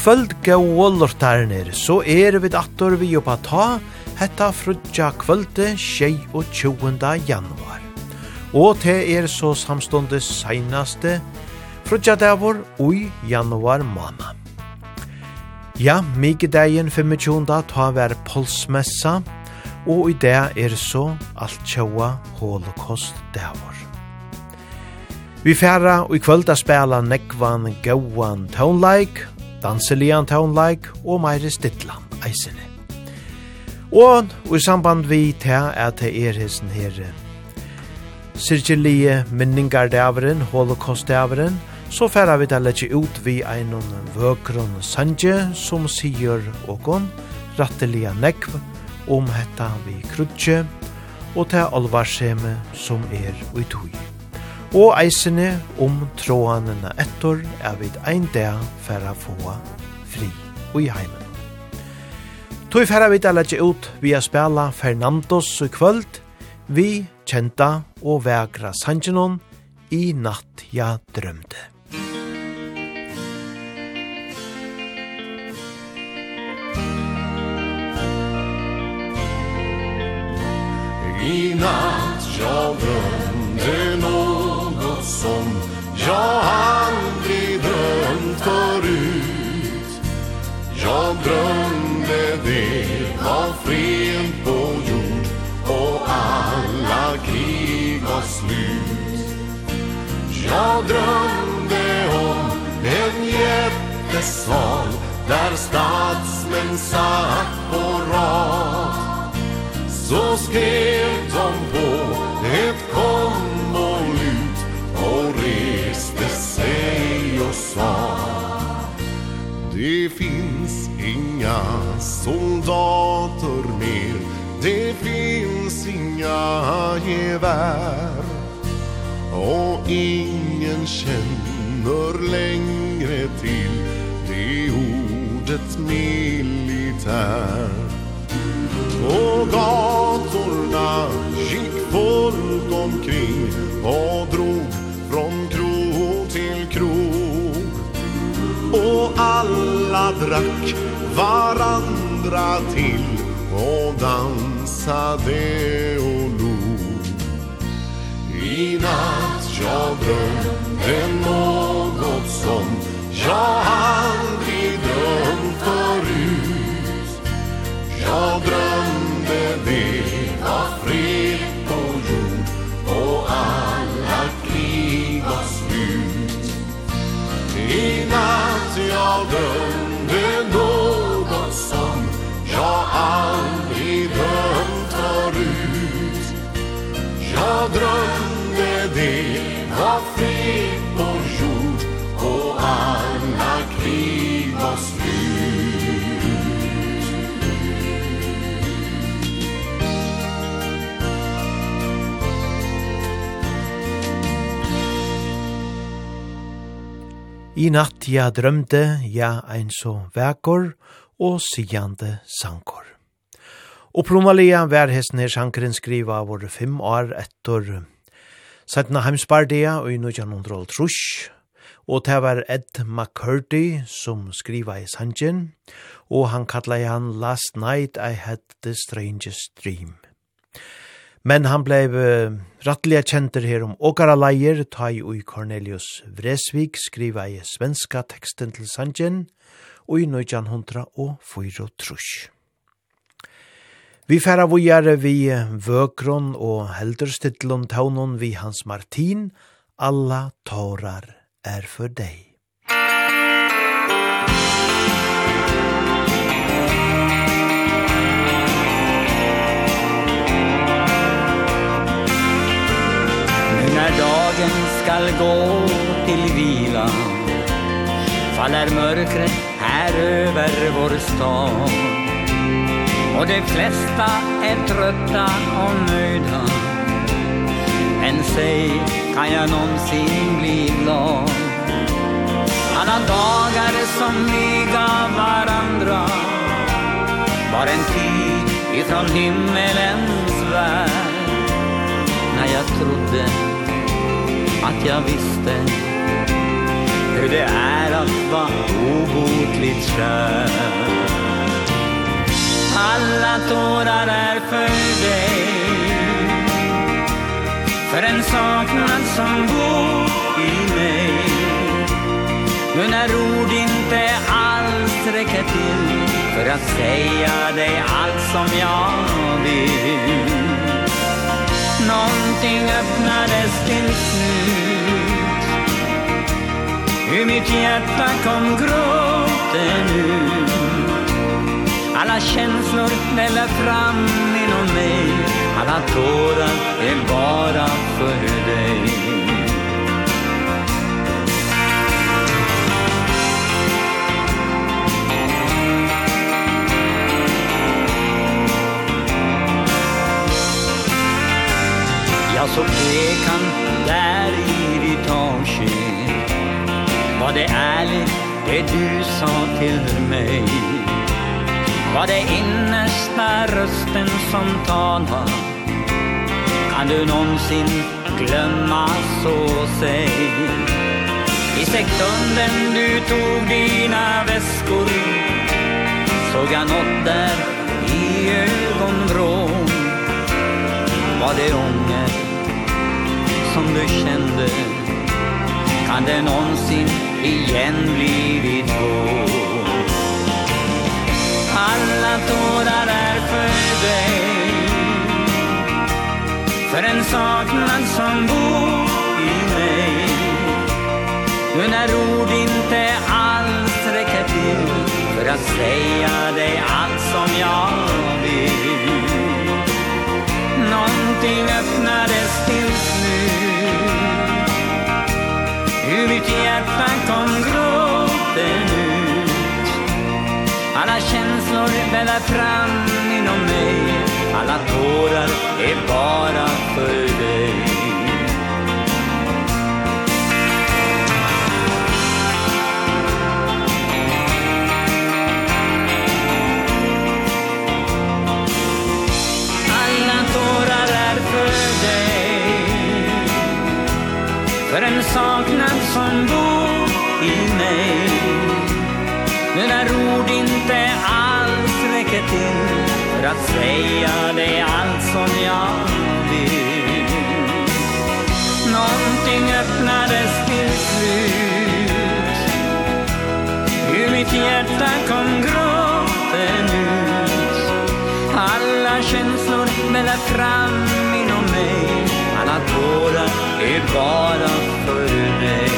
kvöld gau lortarnir, så er vi dator vi oppa ta, hetta frutja kvölde 22. januar. Og te er så samståndes seinaste frutja davor ui januar måned. Ja, migedegin 25. ta ver polsmessa, og i det er så alt tjaua holocaust davor. Vi færa og i kvölda spela nekvan gauan tónleik danselian townlike og meire stilla eisene. Og i samband vi ta er til er hessen her sirkelige holocaust holocaustdaveren, så færa vi til å legge ut vi einon vøkron sanje som sier åkon rattelia nekv om hetta vi krutje og til alvarseme som er utøy og eisene om tråanene etter er vi ein dag for å få fri og i heimen. Tog færre vi til å ut vi spela Fernandos i kvöld, vi kjenta og vegra sangenon i natt ja drømte. I natt ja drømte nå något som jag aldrig drömt förut. Jag drömde det var fred på jord och alla krig var slut. Jag drömde om en jättesal där stadsmän satt på rad. Så skrev de på ett kors sa Det finns inga soldater mer. Det finns inga gevär. Och ingen känner längre till Det ordet militär. På gatorna gick folk omkring Och drog och alla drack varandra till och dansade och log I natt jag drömde något som jag aldrig drömt förut. Jag drömde det var fred på jord och allt I natt jag dömde något som jag aldrig dömt förut. Jag drömde det var fred på jord och alla I natt jeg drømte, ja ein så vekor, og sigande sankor. Og promalia vær hesten her sankeren skriva våre fem år etter Sætna heimsbardia og i 1903, og det var Ed McCurdy som skriva i sangen, og han kallar han Last Night I Had the Strangest Dream. Men han blev uh, rattliga kjenter her om åkara leier, tai ui Cornelius Vresvik skriva i svenska teksten til Sanjen, og i nøyjan hundra og fyro trus. Vi færa vujare vi vøkron og helderstittlun taunon vi Hans Martin, alla tårar er for deg. När dagen skall gå till vila. Faller mörkret här över vår stad. Och de flesta är trötta och nöjda. Men säg, kan jag någonsin bli glad? Alla dagar som liga varandra. Var en tid ifrån himmelens värld. När jag trodde att jag visste Hur det är att vara obotligt skör. Alla tårar är för dig För en saknad som bor i mig. Nu när ord inte alls räcker till För att säga dig allt som jag vill någonting öppnades till slut. Hur mitt hjärta kom gråten ut. Alla känslor smäller fram inom mig. Alla tårar är bara för dig. så tvekan där i ditt avsked Var det ärligt det du sa till mig? Var det innersta rösten som talar? Kan du någonsin glömma så säg? I sekunden du tog dina väskor Såg jag något där i ögonvrån. Var det ånger som du kände. Kan det någonsin igen bli vi två Alla tårar är för dig. För en saknad som bor i mig. Nu när ord inte alls räcker till För att säga dig allt som jag vill. Någonting öppnades till slut Hur mitt hjärta kom gråten ut. Alla känslor väller fram inom mig. Alla tårar är bara för dig. den saknad som bor i mig. Men när ord inte alls räcker till För att säga dig allt som jag vill. Någonting öppnades till slut. Hur mitt hjärta kom gråten ut. Alla känslor väller fram inom mig. Alla tårar är bara för dig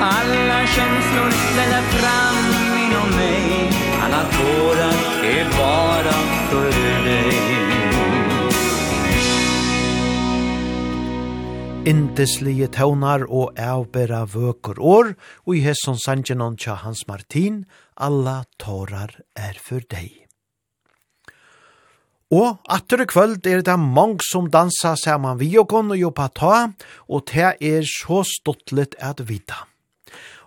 Alla känslor ställer fram inom mig. Alla tårar är bara för dig Indeslige tøvnar og avbera vøkur år, og i hesson sangenon tja Hans Martin, alla tårar er for deg. Og atter i kvöld er det mange som dansa saman vi og og jobba ta, og det er så stottlet at vita.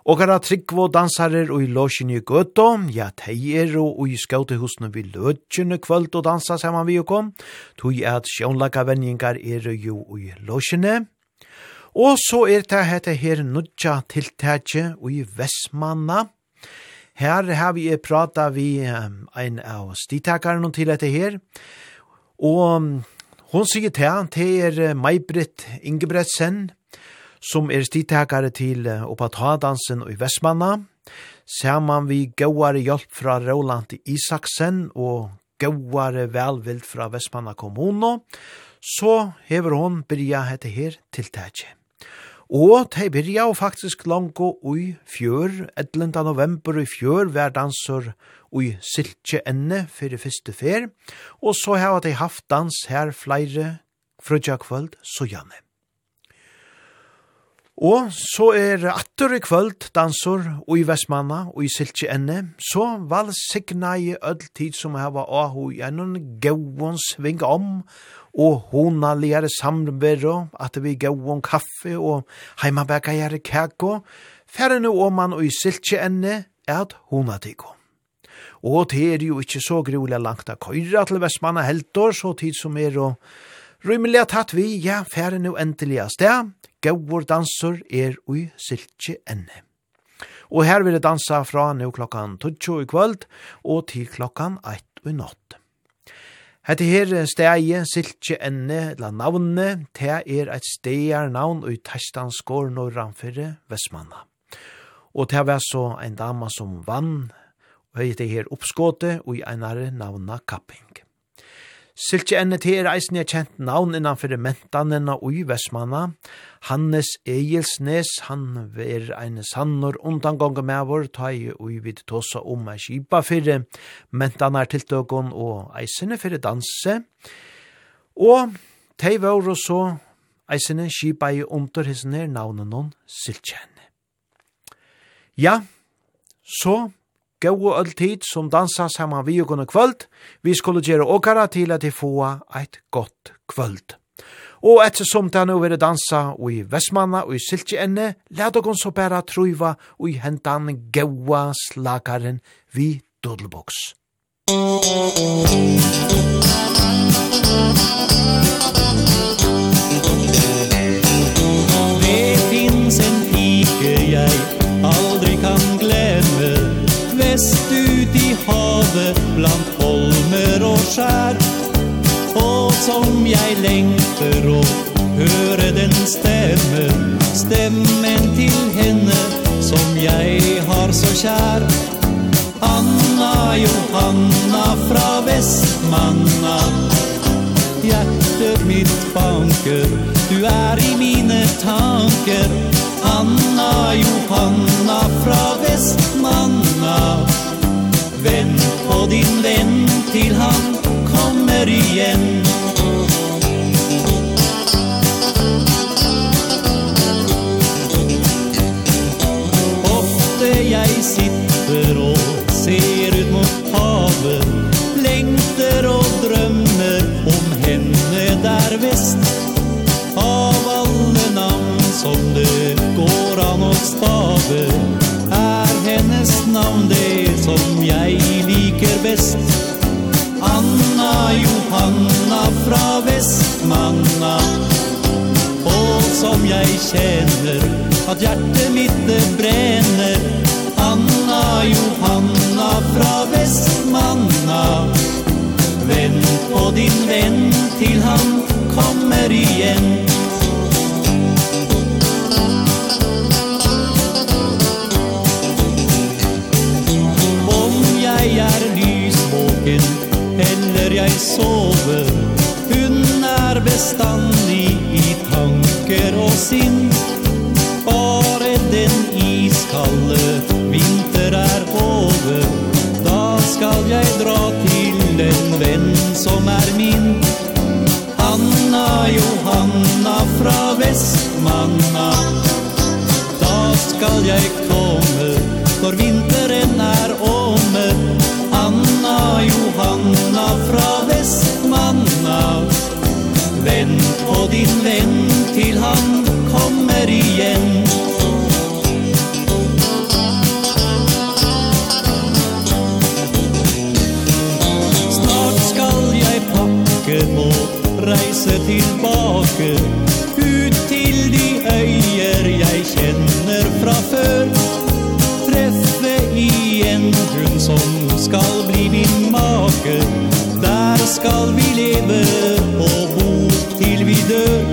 Og gara tryggvo dansarer og i låsjen i gøtta, ja, tei er og i skautehusene vi løtjene kvöld og dansa saman vi og tog at sjånlaka venningar er jo i låsjene. Og så er det dette her nudja tiltakje og i Vestmanna, Her har vi prata vi ein av stitakeren til dette her, og hon sier til, til er Maibrit Ingebretsen, som er stitakere til Opatadansen i Vestmanna, saman vi gauare hjelp fra Roland Isaksen og gauare velvild fra Vestmanna kommuno, så hever hon byrja hette her tiltaket. Og de byrja jo faktisk langt i fjør, 11. november i fjør, hver danser i siltje ende for det første fer, og så har de haft dans her flere frødja kvöld, så gjerne. Og så er atter i kvöld danser og i Vestmanna og i Siltje enne, så valg signa i öll tid som hava ahu i enn gauon sving om og hona lere samvero, at vi gav om kaffe og heimabæka gjere kæko, færre nu om man og i siltje enne, at hona tiko. Og det er jo ikkje så grulig langt av køyra til Vestmanna heltor, så tid som er og rymelig tatt vi, ja, færre nu endelig av sted, gav dansor er og i siltje enne. Og her vil jeg dansa fra nu klokkan 12 i kvöld og til klokkan 1 i natt. Hette her stegi, siltje enne, la navne, te er eit stegar navn ui testansgård norranfyrre Vestmanna. Og te var så ein dama som vann, og hei det her oppskåte ui einare navna Kapping. Siltje til er eisen jeg kjent navn innanfor mentanene og i Vestmanna. Hannes Egilsnes, han er ein sannor undangonga med vår, ta i ui vid tåsa om ei kipa fyrir mentanar tiltøkon og eisene fyrir danse. Og tei var og så eisene kipa i under hisne her navnen hon Siltje Ja, så Gå all tid som dansa saman vi og kvöld, vi skulle gjere åkara til at vi få eit godt kvöld. Og etter som det nå vil dansa og i Vestmanna og i Siltje enne, let dere så bare truiva og i hentan gaua slakaren vi Dodelboks. Det finns en pike jeg lande blant holmer og skjær. Og som jeg lengter å høre den stemme Stemmen til henne som jeg har så kjær. Anna Johanna fra Vestmanna Hjertet mitt banker, du er i mine tanker. Anna Johanna fra Vestmanna din vän till han kommer igen. Ofte jeg ser best. Anna Johanna fra Vestmanna. Og som jeg kjenner At hjertet mitt det brenner. Anna Johanna fra Vestmanna. Vent på din venn til han kommer igjen. jeg sover. Hun er bestandig i tanker og sinn. Bare den iskalle vinter er over. Da skal jeg dra til en venn som er min. Anna Johanna fra Vestmanna. Da skal jeg komme och din venn til han kommer igen. Snart skal jeg pakke på reise tilbake ut til de øyer jeg kjenner fra før treffe igjen hun som skal bli min make. Der skal vi leve og dør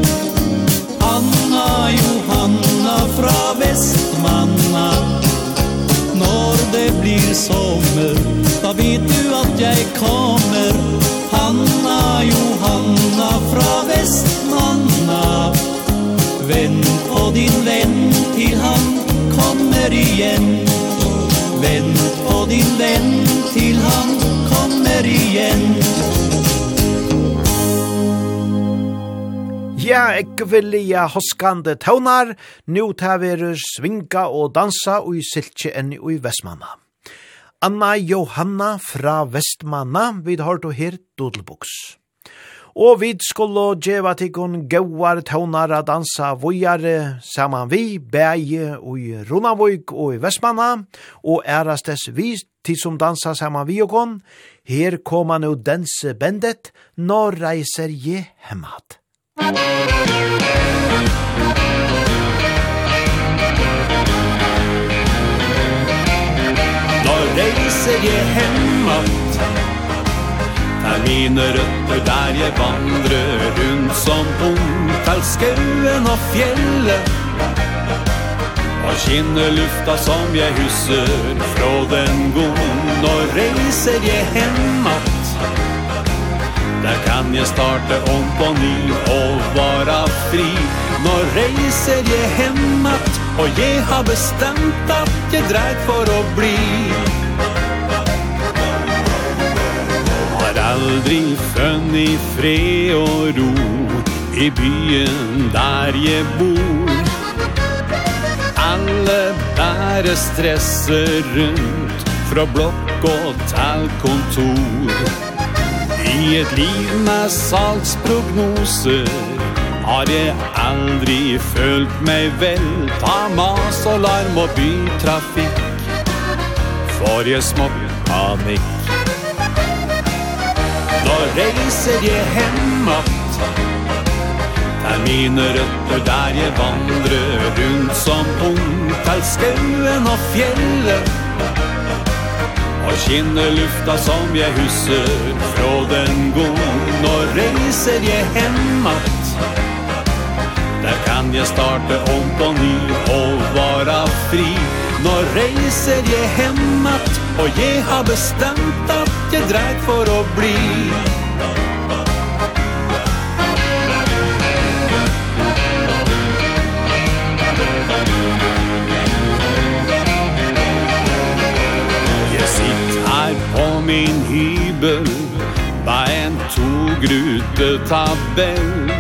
Anna Johanna fra Vestmanna. Når det blir sommer Da vet du at jeg kommer. Hanna Johanna fra Vestmanna. Venn på din venn til han kommer igjen. Venn på din venn til han kommer igjen. Ja, ikke vilja hoskande tøvnar, nu ta verur svinga og dansa og i siltje enn i Vestmanna. Anna Johanna fra Vestmanna, vid har du her dodelboks. Og vid skulle djeva tikkun gauar tøvnar a dansa vujare saman vi, bæje og i Runavuk og i Vestmanna, og ærastes vi tid som dansa saman vi og kon, her koma nu dense bendet, når reiser je hemmat. Då reiser jeg hemmat Er mine røtter der jeg vandrer rundt som ung Til skauen og fjellet. Og kinner lufta som jeg husker fra den gong Nå reiser jeg hemmat Der kan jeg starte om på ny og vara fri? Nå reiser jeg hemmat og jeg har bestemt at jeg dreit for å bli. Har aldri funn i fred og ro i byen där jeg bor. Alle bære stresser rundt Fra blokk og talkontor. I et liv med salgsprognoser Har jeg aldri følt meg vel Ta mas og larm og bytrafikk. Får jeg smått panikk. Da reiser jeg hem at Er mine røtter der jeg vandrer Rundt som ung Til skauen og fjellet. Og kjenner lufta som jeg husker Fra den gång Nå reiser jeg hemmat Der kan jeg starte om på ny Og vara fri. Nå reiser jeg hemmat Og jeg har bestemt at jeg dreit for å bli. min hybel Ba en togrutetabell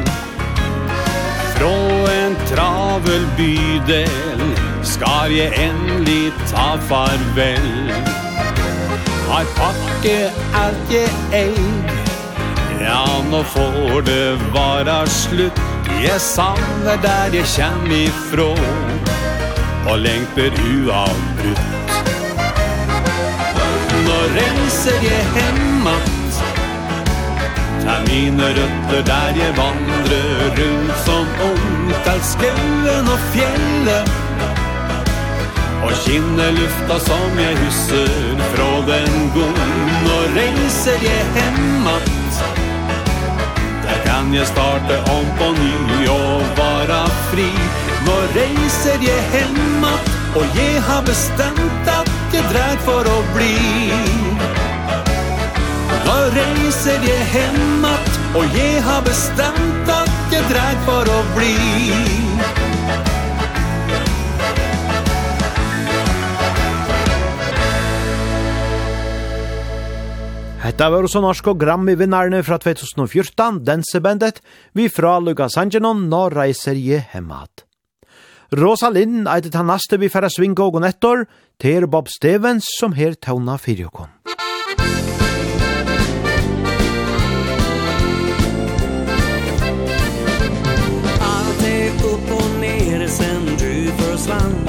Frå en travel bydel skal jeg endelig ta farvel. Har pakke alt jeg eid Ja, nå får det vara slutt. Jeg savner der jeg kjem ifrå Og lengter uavbrutt Når en jag hemma Där mine røtter där jag vandrar runt som ung Där skauen och fjällen Och kinner lufta som jag husker från den gong Och reser jag hemma. Där kan jag starte om på ny och vara fri. Nå reiser jeg hemma Og jeg har bestemt at jeg dreit for å bli. Da reiser jeg hemmat Og jeg har bestemt at jeg dreig for å bli Hetta var så norsk og grammi vinnarne fra 2014, Dansebandet, vi fra Luka Angenon, nå reiser jeg hemmat. Rosalind eitet han naste vi færa svinga og nettor, til Bob Stevens som her tauna fyrjokon. sang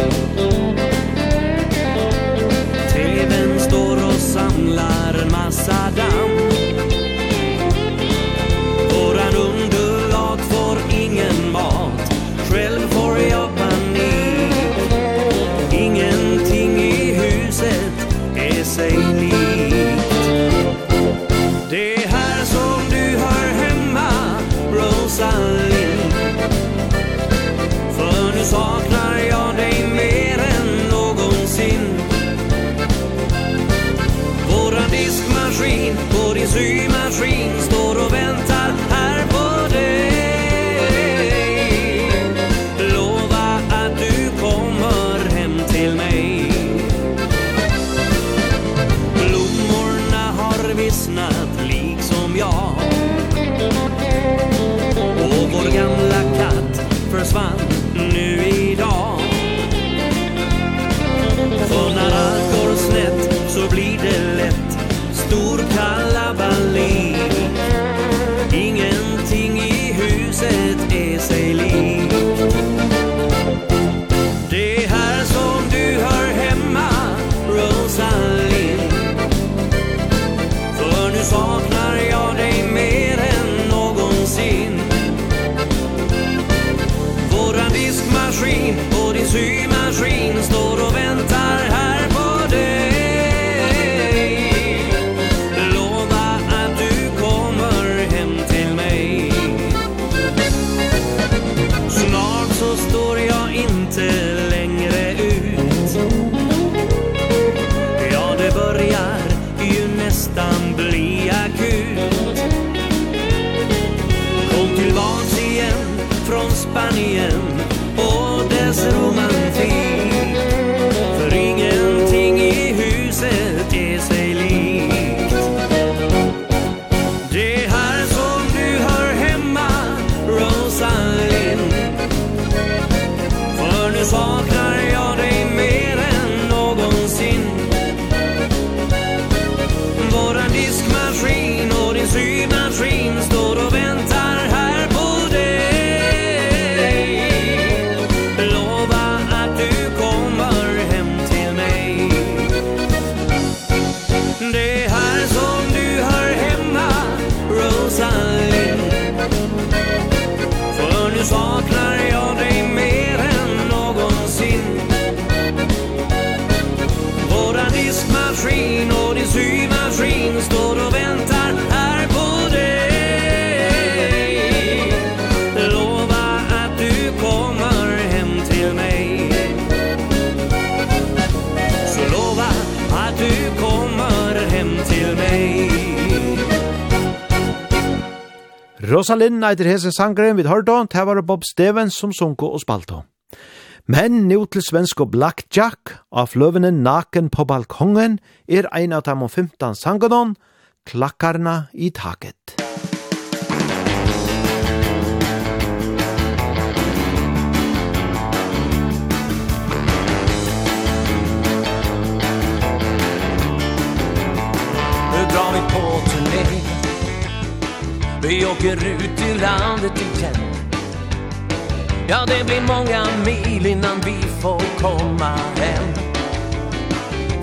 Rosalind eitir hese sangren vid Hordon, det var Bob Stevens som sunko og spalto. Men nu til svensk og Blackjack av fløvene naken på balkongen er ein av dem og 15 sangadon, klakkarna i taket. Dra mig på Vi åker ut i landet igen Ja, det blir många mil innan vi får komma hem.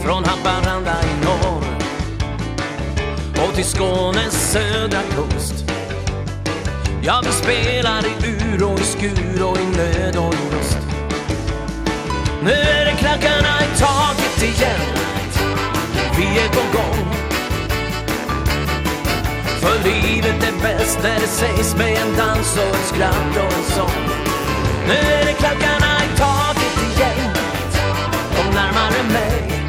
Från Haparanda i norr Och till Skånes södra kust. Ja, vi spelar i ur och i skur och i nöd och i lust. Nu är det klackarna i taket igen. Vi är på gång. För livet är bäst när det sägs med en dans och ett skratt och en sång. Nu är det klackarna i taket igen. Kom närmare mig.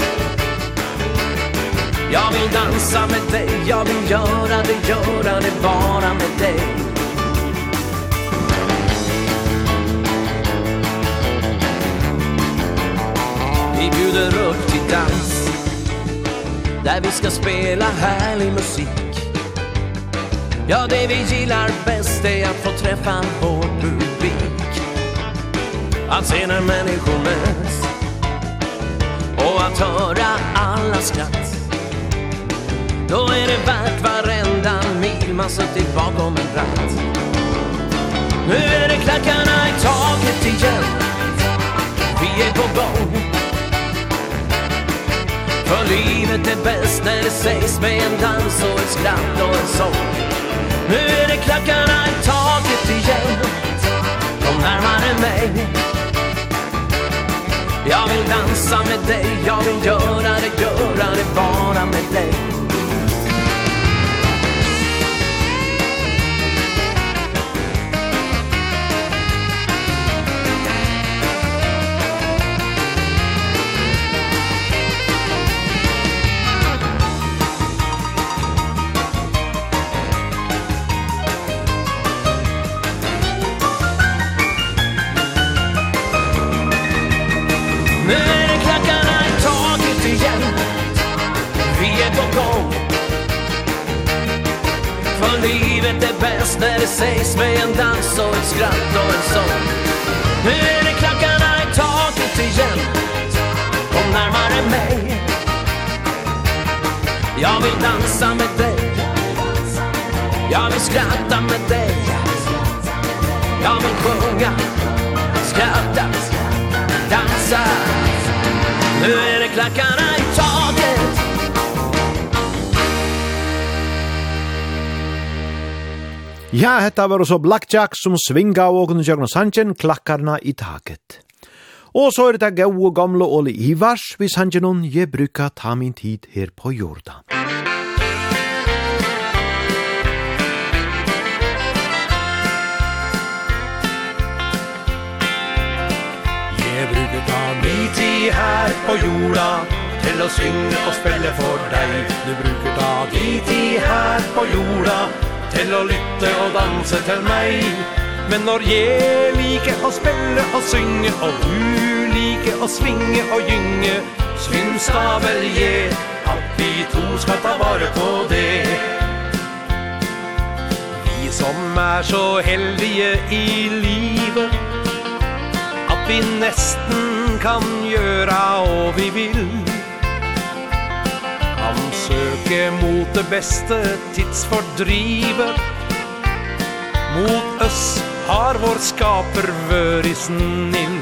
Jag vill dansa med dig, jag vill göra det, göra det bara med dig. Vi bjuder upp till dans. Där vi ska spela härlig musik. Ja, det vi gillar bäst är att få träffa vår publik. Att se när människor möts. Och att höra alla skratt. Då är det värt varenda mil man suttit bakom en ratt. Nu är det klackarna i taket igen. Vi är på gång. För livet är bäst när det sägs med en dans och ett skratt och en sång. Nu är det klackarna i taket igen. Kom närmare mig. Jag vill dansa med dig Jag vill göra det, göra det bara med dig. För livet är bäst när det sägs med en dans och ett skratt och en sång. Nu är det klackarna i taket igen. Kom närmare mig. Jag vill dansa med dig. Jag vill skratta med dig. Jag vill sjunga, skratta, dansa. Nu är det klackarna i Ja, hetta var også Blackjack som svinga og kunne kjøkna sanjen klakkarna i taket. Og så er det gau og gamle Ole Ivars, vi han gjennom jeg bruka ta min tid her på jorda. Jeg bruker ta min tid her på jorda, til å synge og spille for deg. Du bruker ta din tid her på jorda, til å lytte og danse til meg. Men når jeg liker å spille og synge Og du liker å svinge og gynge Syns da vel jeg at vi to skal ta vare på det. Vi som er så heldige i livet At vi nesten kan gjøre og vi vil blikket mot det beste tidsfordrivet Mot oss har vår skaper vør i snill.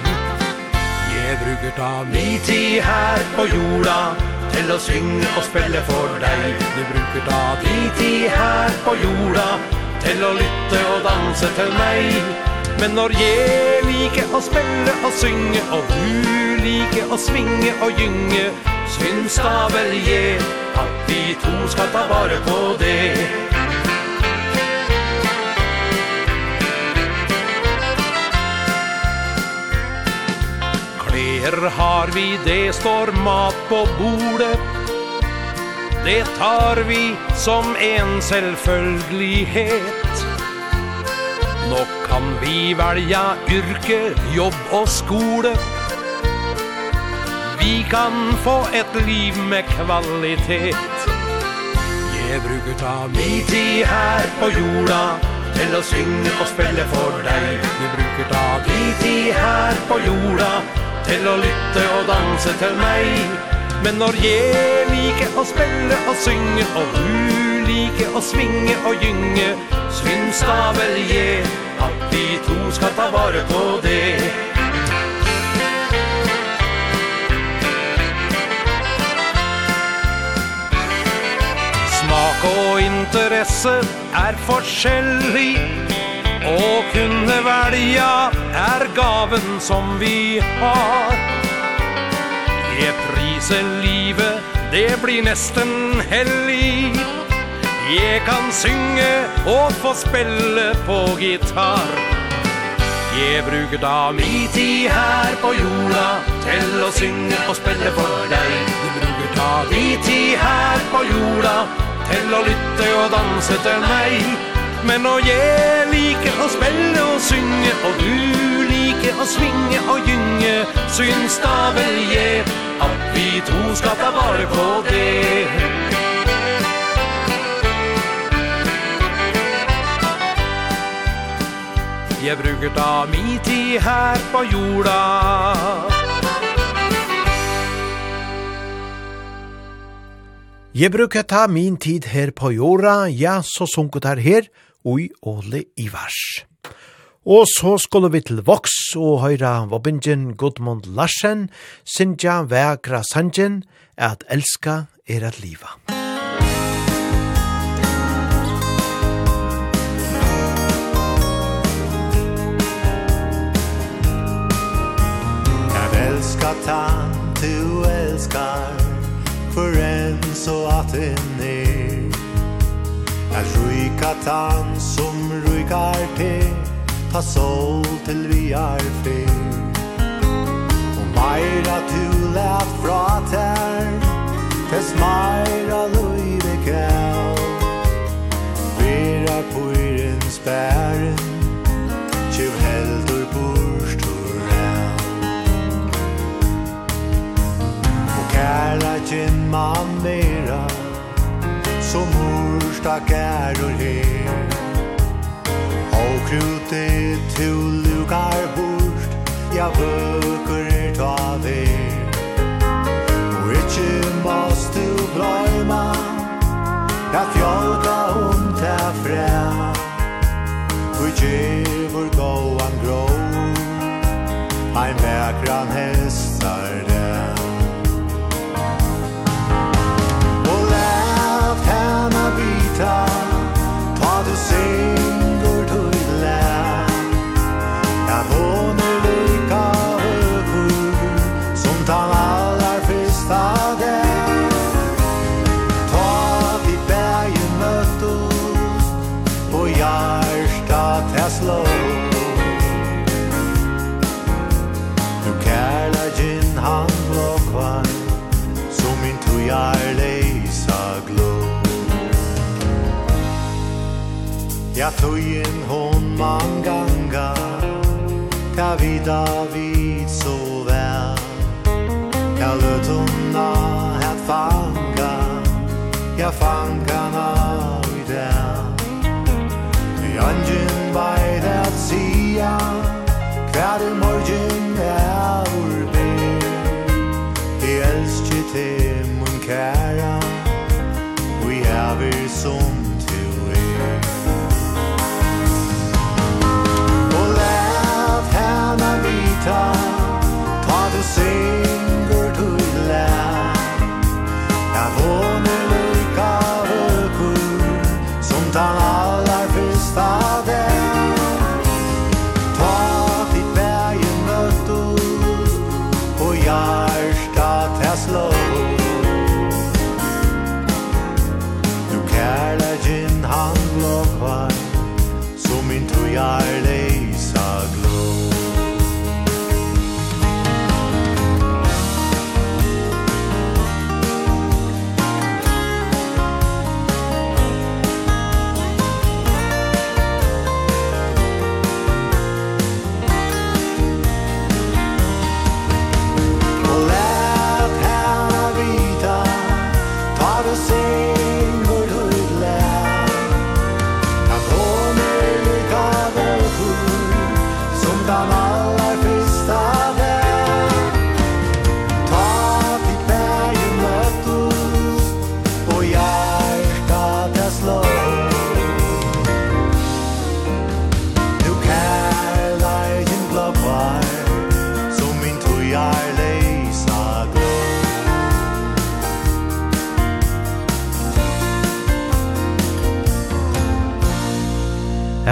Jeg bruker ta mi tid her på jorda Til å synge og spille for deg. Du bruker ta mi tid her på jorda Til å lytte og danse til meg. Men når jeg liker å spille og synge Og du liker å svinge og gynge Synska velje At vi to skal ta vare på det. Klær har vi, det står mat på bordet. Det tar vi som en selvfølgelighet. Nå kan vi velja yrke, jobb og skole. Vi kan få ett liv med kvalitet. Jeg bruker ta mi tid her på jorda Til å synge og spille for deg. Jeg bruker ta mi tid her på jorda Til å lytte og danse til meg. Men når jeg liker å spille og synge Og du liker å svinge og gynge Syns da vel jeg At vi to skal ta vare på det. interesse er forskjellig Å kunne velja er gaven som vi har. Jeg priser livet, det blir nesten hellig. Jeg kan synge og få spille på gitar. Jeg bruker da mi tid her på jorda Til å synge og spille for deg. Jeg bruker da mi tid her på jorda Eller lytte og danse til meg. Men når jeg liker å spille og synge Og du liker å svinge og gynge Syns da vel jeg At vi to skal ta vare på det. Jeg bruker da mi tid her på jorda. Jeg bruker ta min tid her på jorda, ja, så sunket her her, ui Ole Ivars. Og så skulle vi til Vox og høyra Vobingen Gudmund Larsen, Sintja Vegra Sanjen, at elska er at liva. Jeg elska ta, du elskar för en så att en är. Att ryka tan som rykar te Ta sol till vi är fe Och mera tu lät fra tär Tess mera lui det Vera på irens bärens kära gymma mera Som ursta käror her. Og krute tu lukar bort Ja vøkur er ta ver Og ikkje måst du gløyma Ja fjolka om ta fræ Og ikkje Tøyen hon man ganga Ta vi David så vel Ja løt honna het fanga Ja fanga na i der Vi angen bei der sia Hver morgen er ur ber Jeg elsker til mun kæra Vi er vi som time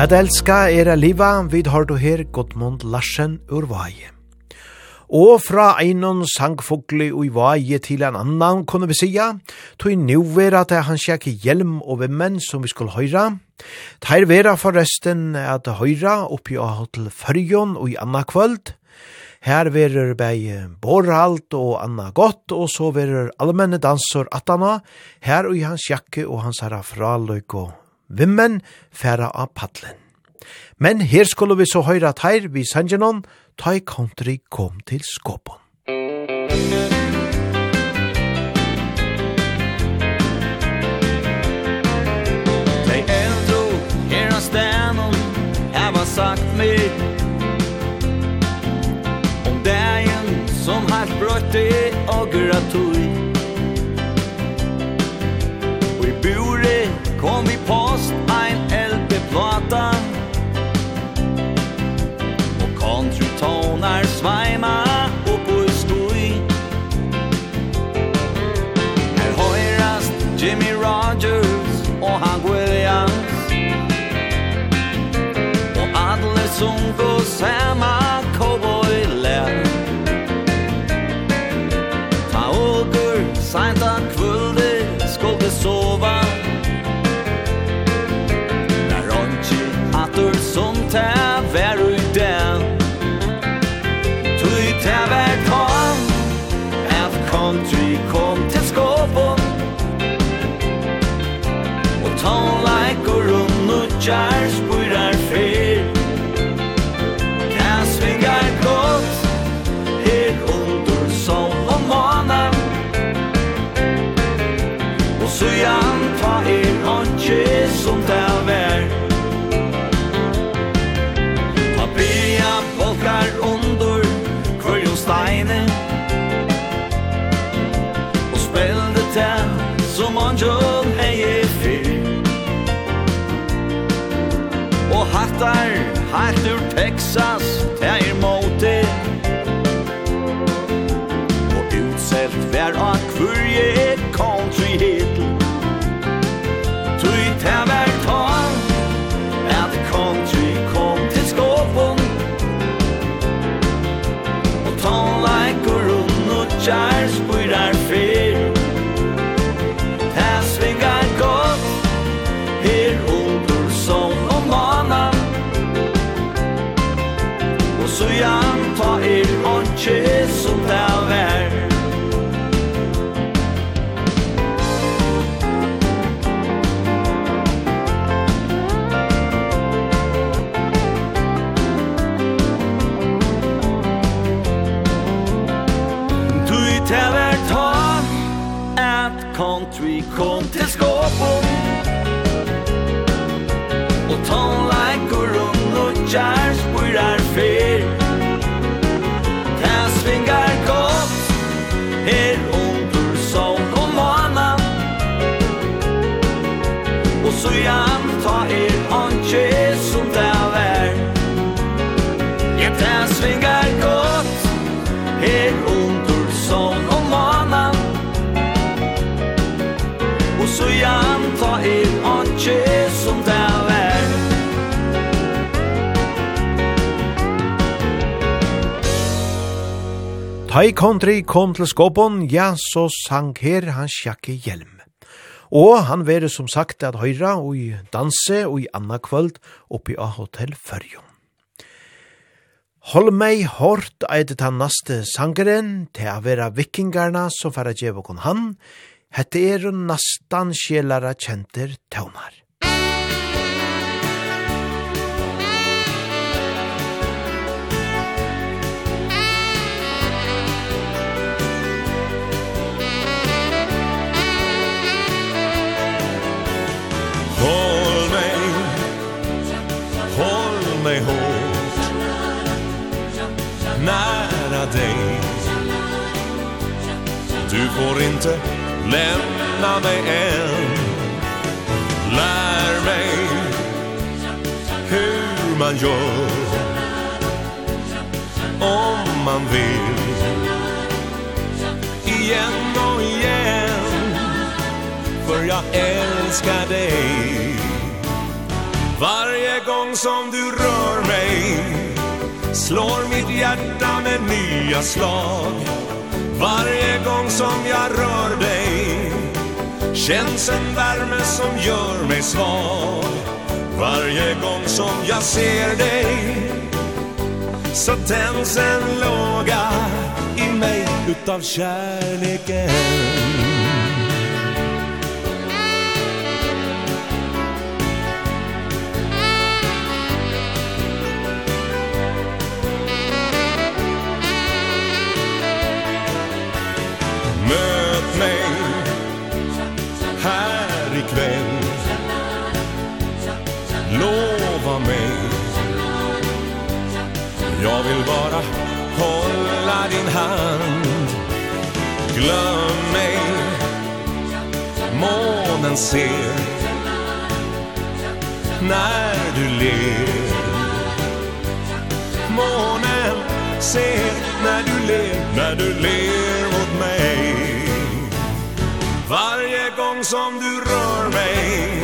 At elska er a liva, vid har du her Godmund Larsen ur vaje. Og fra einon sangfogli ui vaje til en annan kunne vi sija, tog nu vera at han sjekk hjelm og vimmen som vi skulle høyra. Teir vera forresten at høyra oppi av hotel Førjon ui anna kvöld. Her verur bei borhalt og anna gott, og så verur allmenne dansor atana, her ui hans jakke og hans herra fraløyk og vimmen færa av paddelen. Men her skulle vi så høyre at her vi sangenon, ta i country kom til skåpon. Tej äldro era stänon här var sagt mig Om dagen som halt brötte og gratoi som går Her til Texas. Thai country kom til skåpen, ja, så sang her hans sjakke hjelm. Og han vere som sagt at høyra og i danse og i anna kvöld oppi av Hotel Førjum. Hold meg hårt eitet han naste sangeren til å være vikingarna som færa djevokon han, hette er nastan sjelara kjenter tøvnar. Du får inte lämna mig än. Lär mig hur man gör. Om man vill. Igen och igen. För jag älskar dig. Varje gång som du rör mig Slår mitt hjärta med nya slag. Varje gång som jag rör dig Känns en värme som gör mig svag. Varje gång som jag ser dig Så tänds en låga i mig utav kärleken. hand Glöm mig Månen ser När du ler. Månen ser När du ler När du ler mot mig. Varje gång som du rör mig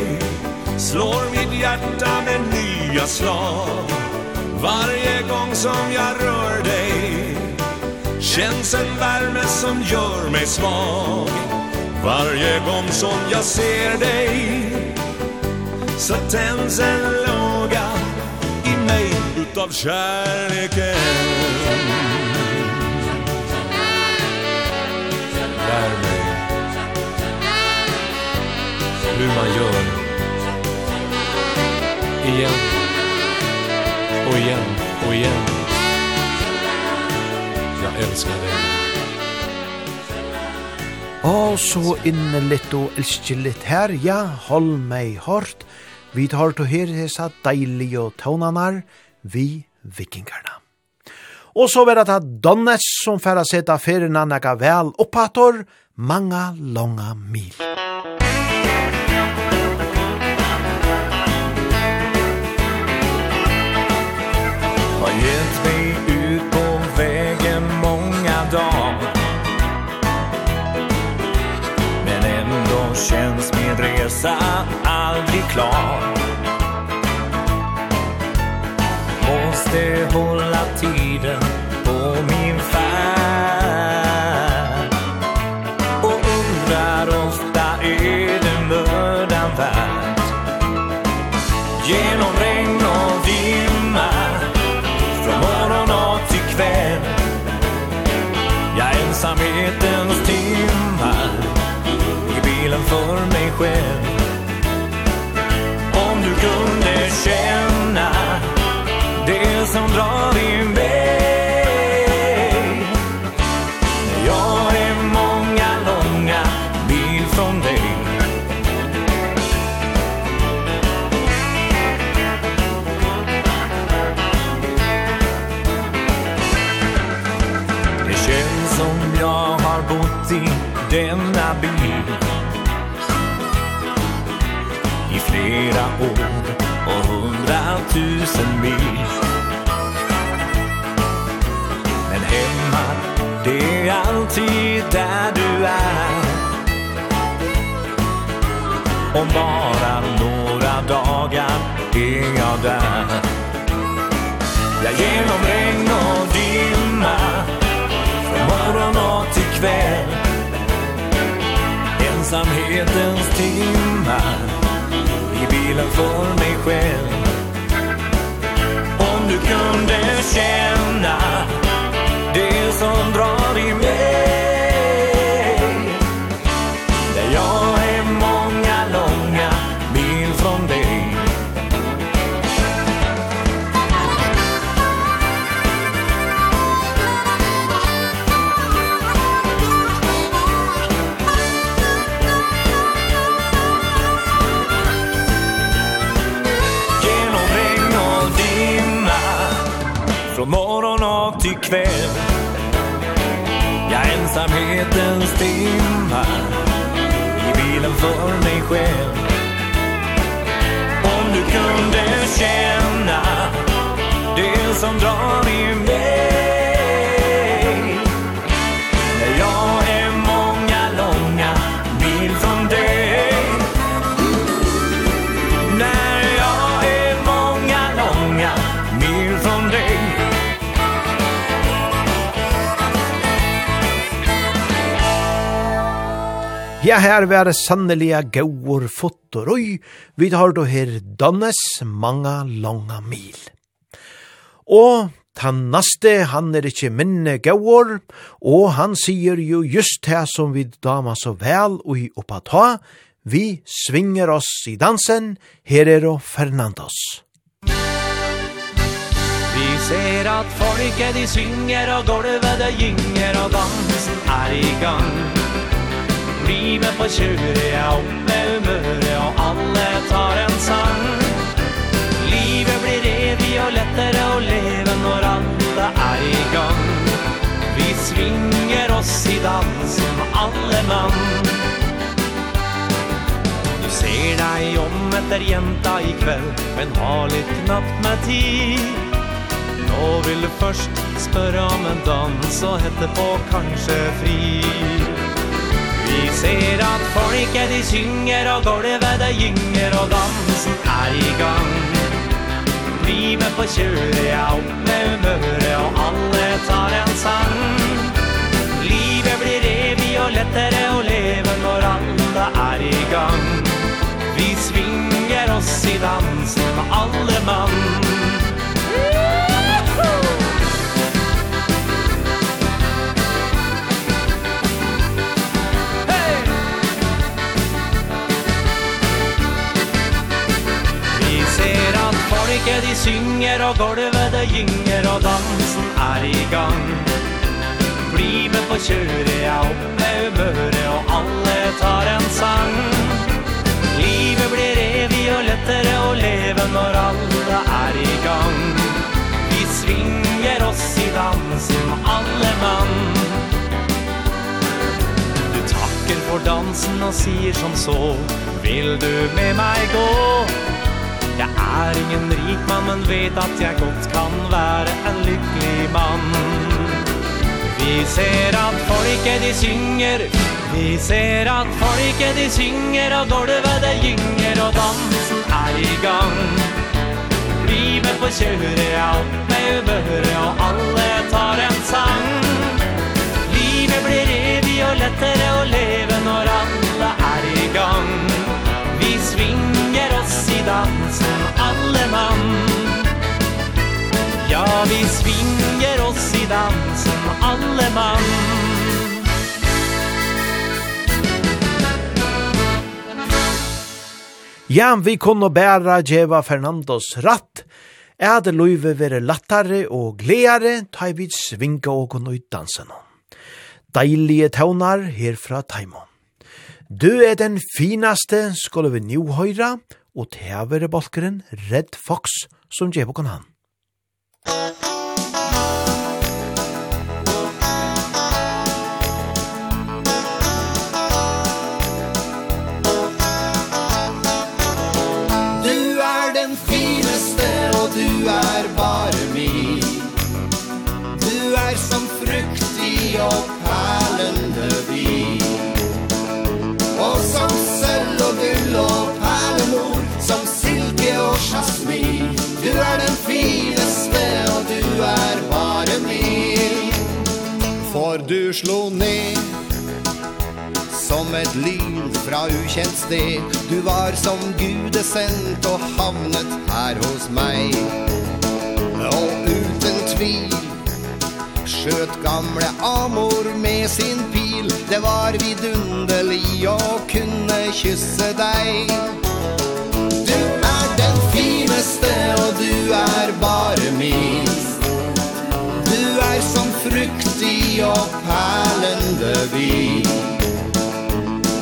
Slår mitt hjärta med nya slag. Varje gång som jag rör dig känns en värme som gör mig svag. Varje gång som jag ser dig Så tänds en låga i mig utav kärleken. Lär mig hur man gör. Igen och igen och igen älskar dig. Og så inne litt og elskillit her, ja, hold meg hårdt. Vi tar til her hessa deilige tånanar, vi vikingarna. Og så vil jeg ta Donnes som færre seta ferina nega vel oppator, manga longa mil. Musik resa aldrig klar. Måste hon tusen mil. Men hemma, det är alltid där du är Om bara några dagar är jag där Ja, genom regn och dimma Från morgon och till kväll Ensamhetens timmar I bilen för mig själv om du kunde känna. Det som drar i mig kväll. Ja, ensamhetens timmar I bilen för mig själv. Om du kunde känna Det som drar i mig Ja, her var det sannelige gauur fotoroi. vi har då her dannes mange lange mil. Og han naste, han er ikkje minne gaur, og han sier jo just det som vi dama så vel og i oppa ta, vi svinger oss i dansen, her er og Fernandos. Vi ser at folket de synger og golvet det gynger og dansen er i gang. Livet på kjøret er opp med humøret Og alle tar en sang. Livet blir evig og lettere å leve Når alle er i gang. Vi svinger oss i dansen Alle mann. Du ser deg om etter jenta i kveld Men har litt knapt med tid. Nå vil du først spørre om en dans Og hette på kanskje fri. Vi ser at folket de synger og gulvet det gynger og dansen er i gang. Vi med på kjøret, ja opp med humøret og alle tar en sang. Livet blir evig og lettere å leve når alle er i gang. Vi svinger oss i dansen med alle mann. de synger og golvet det gynger og dansen er i gang. Bli med på kjøret, ja opp med humøret og alle tar en sang. Livet blir evig og lettere å leve når alle er i gang. Vi svinger oss i dansen, alle mann. Du takker for dansen og sier som så Vil du med meg gå? Jeg er ingen rik mann, men vet at jeg godt kan være en lykkelig mann. Vi ser at folket de synger. Vi ser at folket de synger Og gulvet det gynger Og dansen er i gang. Livet på kjøret alt med ubehøre Og alle tar en sang. Livet blir evig og lettere å leve Når alle er i gang i dansen alle mann Ja, vi svinger oss i dansen alle mann Ja, vi kunne bæra djeva Fernandos ratt, er det løyve vere lattare og gledare, ta vi svinga og kunne ut dansen. Deilige tøvnar herfra Taimon. Du er den finaste, skulle vi nu høyra, og tævere balkeren Red Fox som gjør kan han. Du er den fineste og du er bare min Du er som frukt i og perlende når du slo ned. Som et lyn fra ukjent sted. Du var som gudesendt og havnet her hos meg. Og uten tvil Skjøt gamle Amor med sin pil. Det var vidunderlig å kunne kysse deg. Du er den fineste og du er bare min. Du er som frukt sti og perlende vin.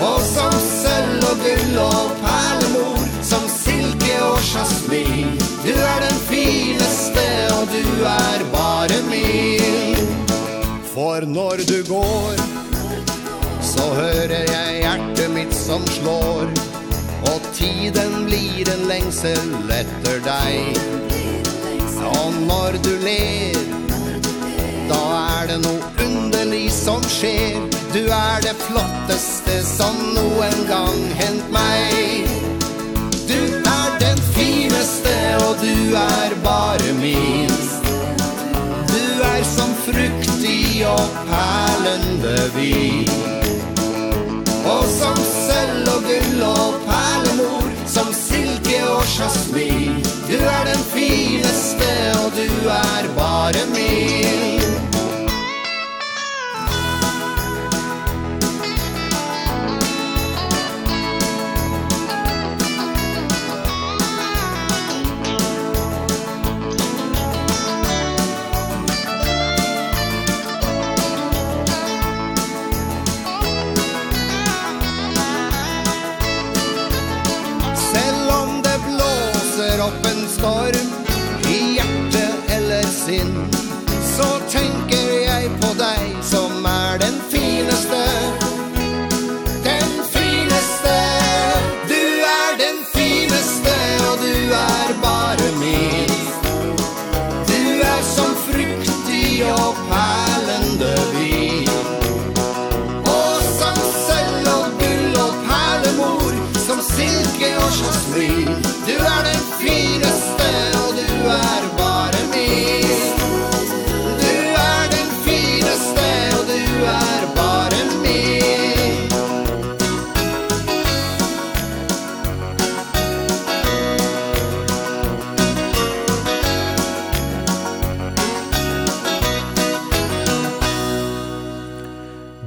Og som sølv og gull og perlemor Som silke og jasmin. Du er den fineste og du er bare min. For når du går Så hører jeg hjertet mitt som slår. Og tiden blir en lengsel etter deg. Og når du ler Da er det noe underlig som skjer. Du er det flotteste som noen gang hent meg. Du er den fineste og du er bare min. Du er som frukt i og perlende vin. Og som sølv og gull og perlemor Som silke og jasmin. Du er den fineste og du er bare min.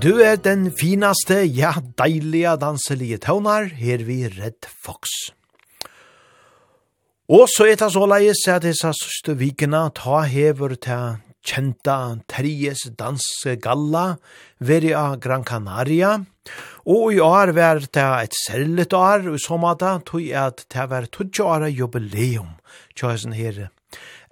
Du er den finaste, ja, deilige danselige tøvnar, her vi Red Fox. Og så er det så leis at disse sørste vikene ta hever til kjenta Terjes dansegalla veri av Gran Canaria, og i år var det et særligt år, og i sommer da tog jeg at det var 20 år jubileum, tjøysen her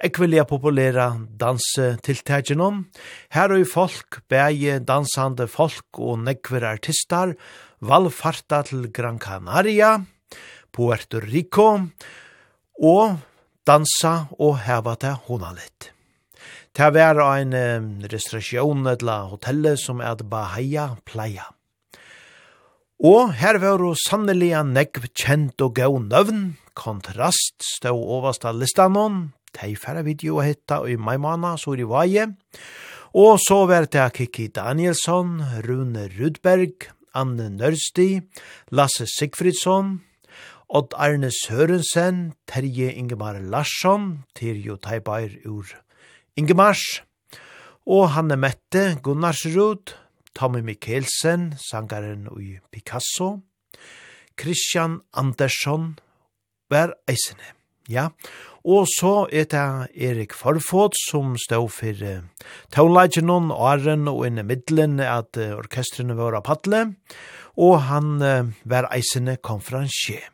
ekvelia populæra dansetiltækjennom. Her er folk, bæge dansande folk og nekver artistar, valfarta til Gran Canaria, Puerto Rico, og dansa og heva til honalitt. Det var en restriksjon eller hotellet som er Bahia Playa. Og her var jo sannelig en nekv kjent og gøy nøvn, kontrast stå overst av listanon, Tei færre video og hitta i mai måned, så er i vaje. Og så var det Kiki Danielsson, Rune Rudberg, Anne Nørsti, Lasse Sigfridsson, Odd Arne Sørensen, Terje Ingemar Larsson, Terje Teibair ur Ingemars, og Hanne Mette Gunnarsrud, Tommy Mikkelsen, sangaren i Picasso, Christian Andersson, vær eisene. Ja, og så er det Erik Forfot som stod for uh, tonelagen og åren og inn i middelen at uh, orkestrene var av paddle, og han uh, var eisende konferansier.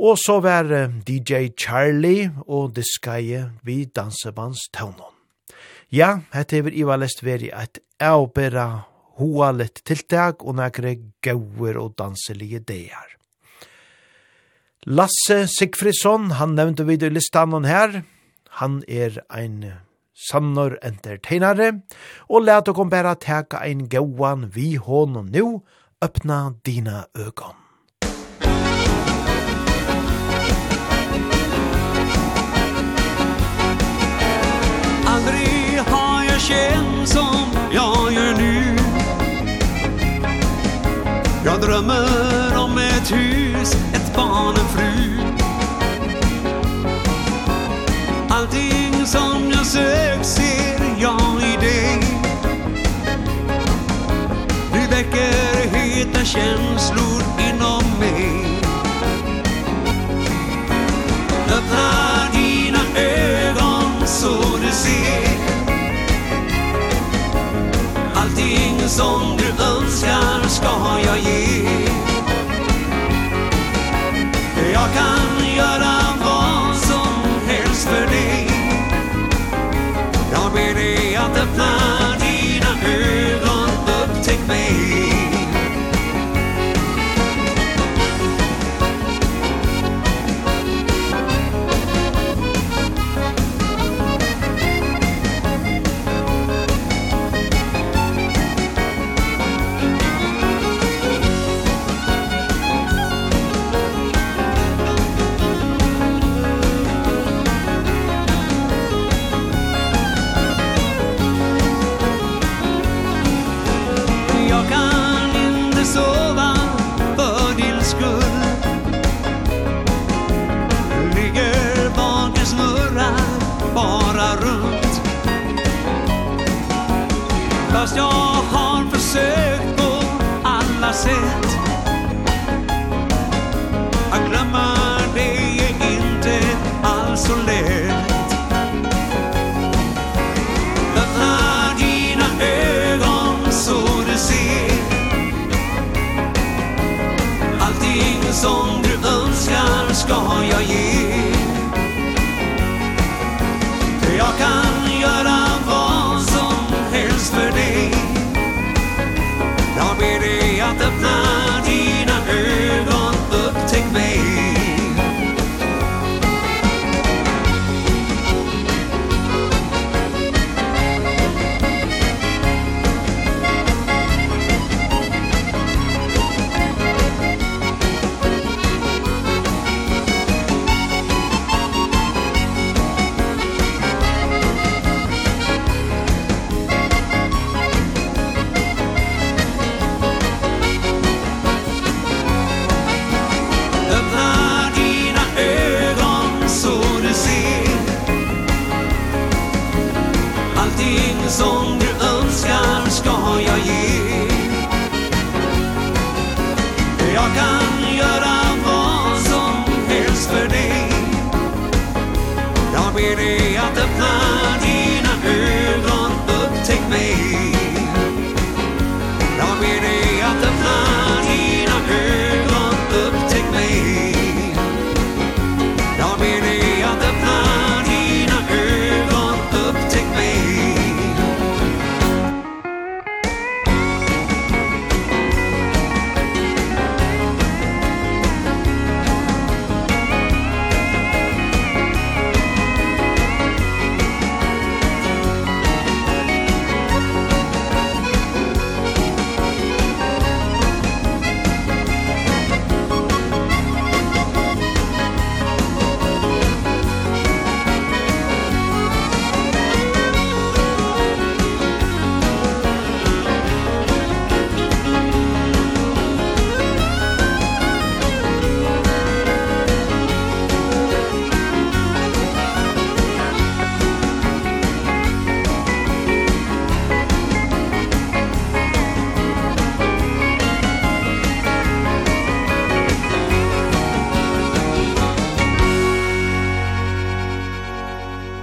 Og så var uh, DJ Charlie og Diskaje vi dansebands tøvnån. Ja, hette er Iva Lest veri et avbera hoa litt tiltak og nekre gauer og danselige deir. Lasse Sigfridsson, han nevnte vi i listan hon her. Han er ein sannor entertainare, og let okon bæra teka ein gauan vi honom nu, öppna dina ögon. Aldrig har jag känt som jag gör nu Jag drömmer om ett hus, ett barn, en fru. Allting som jag sökt ser jag i dig. Du väcker heta känslor inom mig. Öppna dina ögon så du ser. Allting som du önskar ska jag ge. Jag kan göra vad som helst för dig. Jag ber dig att öppna dina ögon. Upptäck mig. Fast jag har försökt på alla sätt. Att glömma dig är inte alls så lätt. Öppna dina ögon så du ser. Allting som du önskar ska jag ge.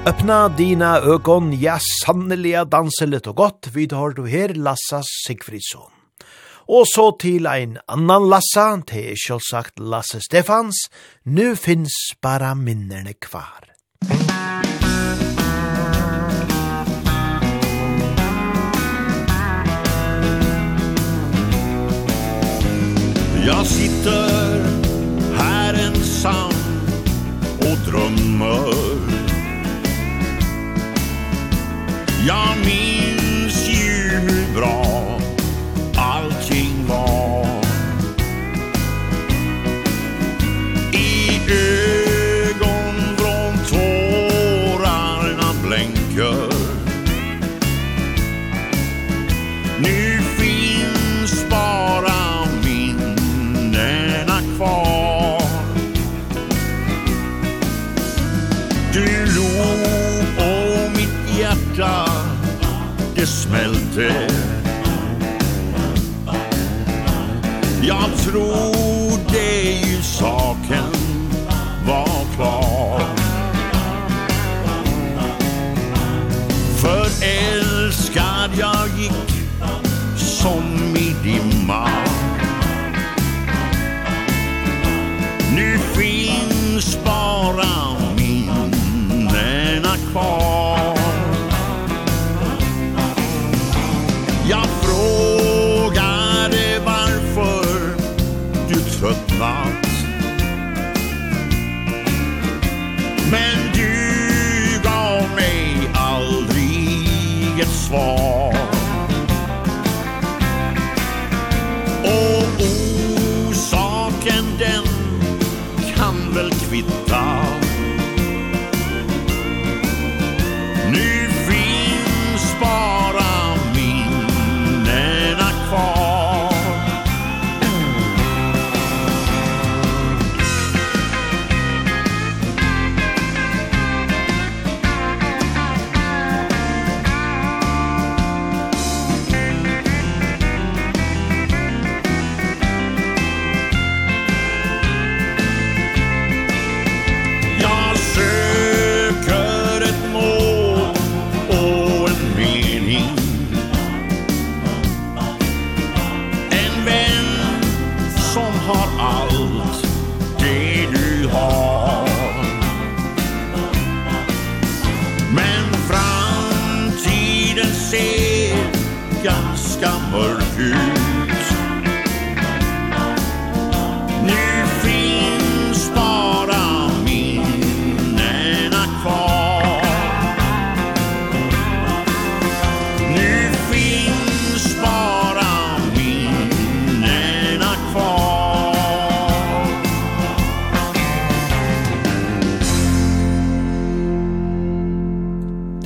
Öppna dina ögon, ja sanneliga danser lite och gott, vid har du her Lassa Sigfridsson. Og så til ein annan Lassa, det er selvsagt Lasse Stefans, nu finns bara minnerne kvar. Jag sitter här ensam och drömmer Jag minns ju hur bra smälte Jag tror det saken var klar För älskad jag gick som i dimma Nu finns bara minnena kvar. svar.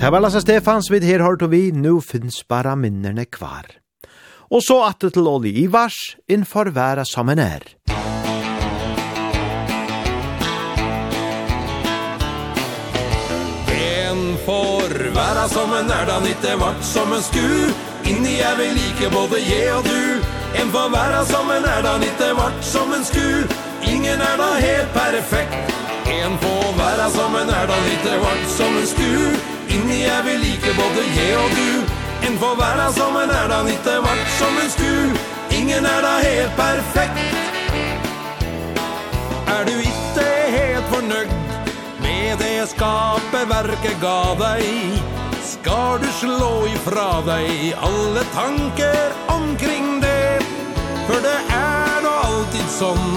Det var Lasse Stefans vid her hørt og vi, nu finns bara minnerne kvar. Og så at det til Olli Ivars, innfor væra som en er. En får væra som en er, da nitte vart som en sku, inni er vi like både je og du. En får væra som en er, da nitte vart som en sku, ingen er da helt perfekt. En får væra som en er, da nitte vart som en sku, inni er vi like både je og du. En får være som en er da nitte vart som en sku Ingen er da helt perfekt. Er du ikke helt fornøyd med det skaperverket ga deg? Skal du slå ifra deg alle tanker omkring det? For det er da alltid sånn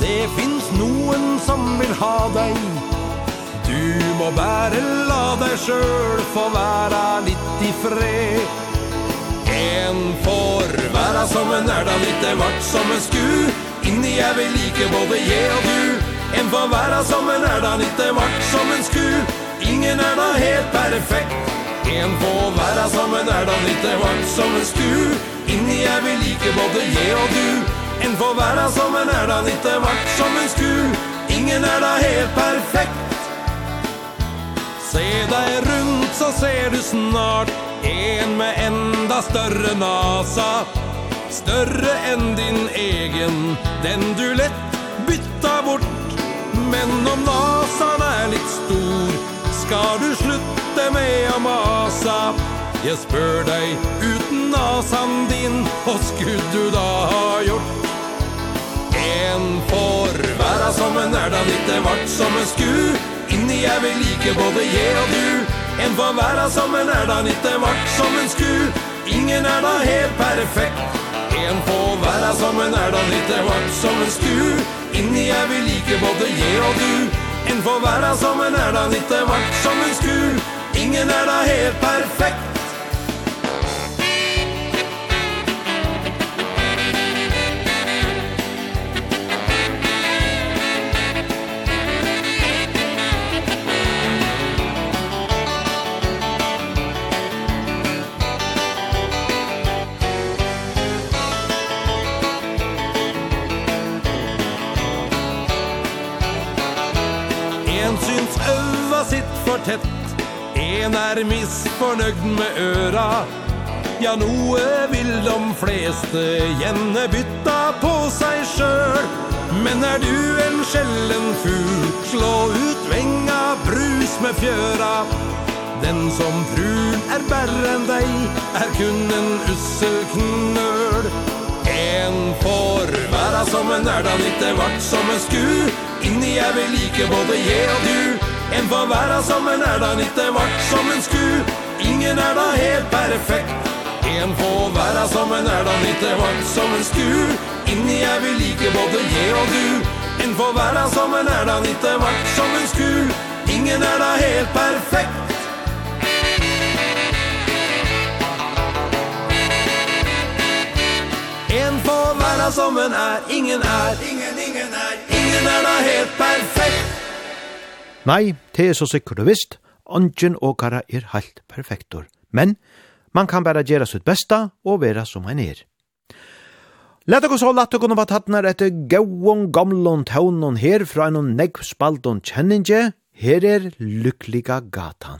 Det finns noen som vil ha deg. Du må bare la deg sjøl få være litt i fred. En får være som en er da litt en vart som en sku. Inni jeg vil like både jeg og du. En får være som en er da litt en vart som en sku. Ingen er da helt perfekt. En får være som en er da litt en vart som en sku. Inni jeg vil like både jeg og du. En får være som en er da litt vart som en sku. Ingen er da helt perfekt. Se deg rundt så ser du snart En med enda større nasa. Større enn din egen Den du lett bytta bort. Men om nasan er litt stor Skal du slutte med å masa. Jeg spør deg uten nasan din Hva skulle du da ha gjort? En får være som en erdan Litt vart som en sku. Inni er vi like både je og du. En får være sammen er da litt vart som en sku. Ingen er da helt perfekt. En får være sammen er da litt vart som en sku Inni er vi like både je og du. En får være sammen er da litt vart som en sku. Ingen er da helt perfekt. fornøgd med øra. Ja, noe vil de fleste gjerne bytta på seg sjøl Men er du en skjellen fugl, slå ut venga, brus med fjøra. Den som frun er bærre enn deg, er kun en ussel knøl. En får væra som en er da litt vart som en sku. Inni er vi like både je og du. En får væra som en er da litt vart som en sku ingen er da helt perfekt. En får være sammen er da litt varmt som en sku Inni er vi like både jeg og du. En får være sammen er da litt varmt som en sku Ingen er da helt perfekt. En får være som en er, ingen er. Ingen, ingen er, ingen er da helt perfekt. Nei, det er så sikkert og visst Ongen åkara er helt perfektor, men man kan bara gjera sitt bästa og vera som han er. Leta okkur så att okkur vara tattnar etter gauon gamlon taunon her fra en negv spaldon kjenninge, her er lykkliga gatan.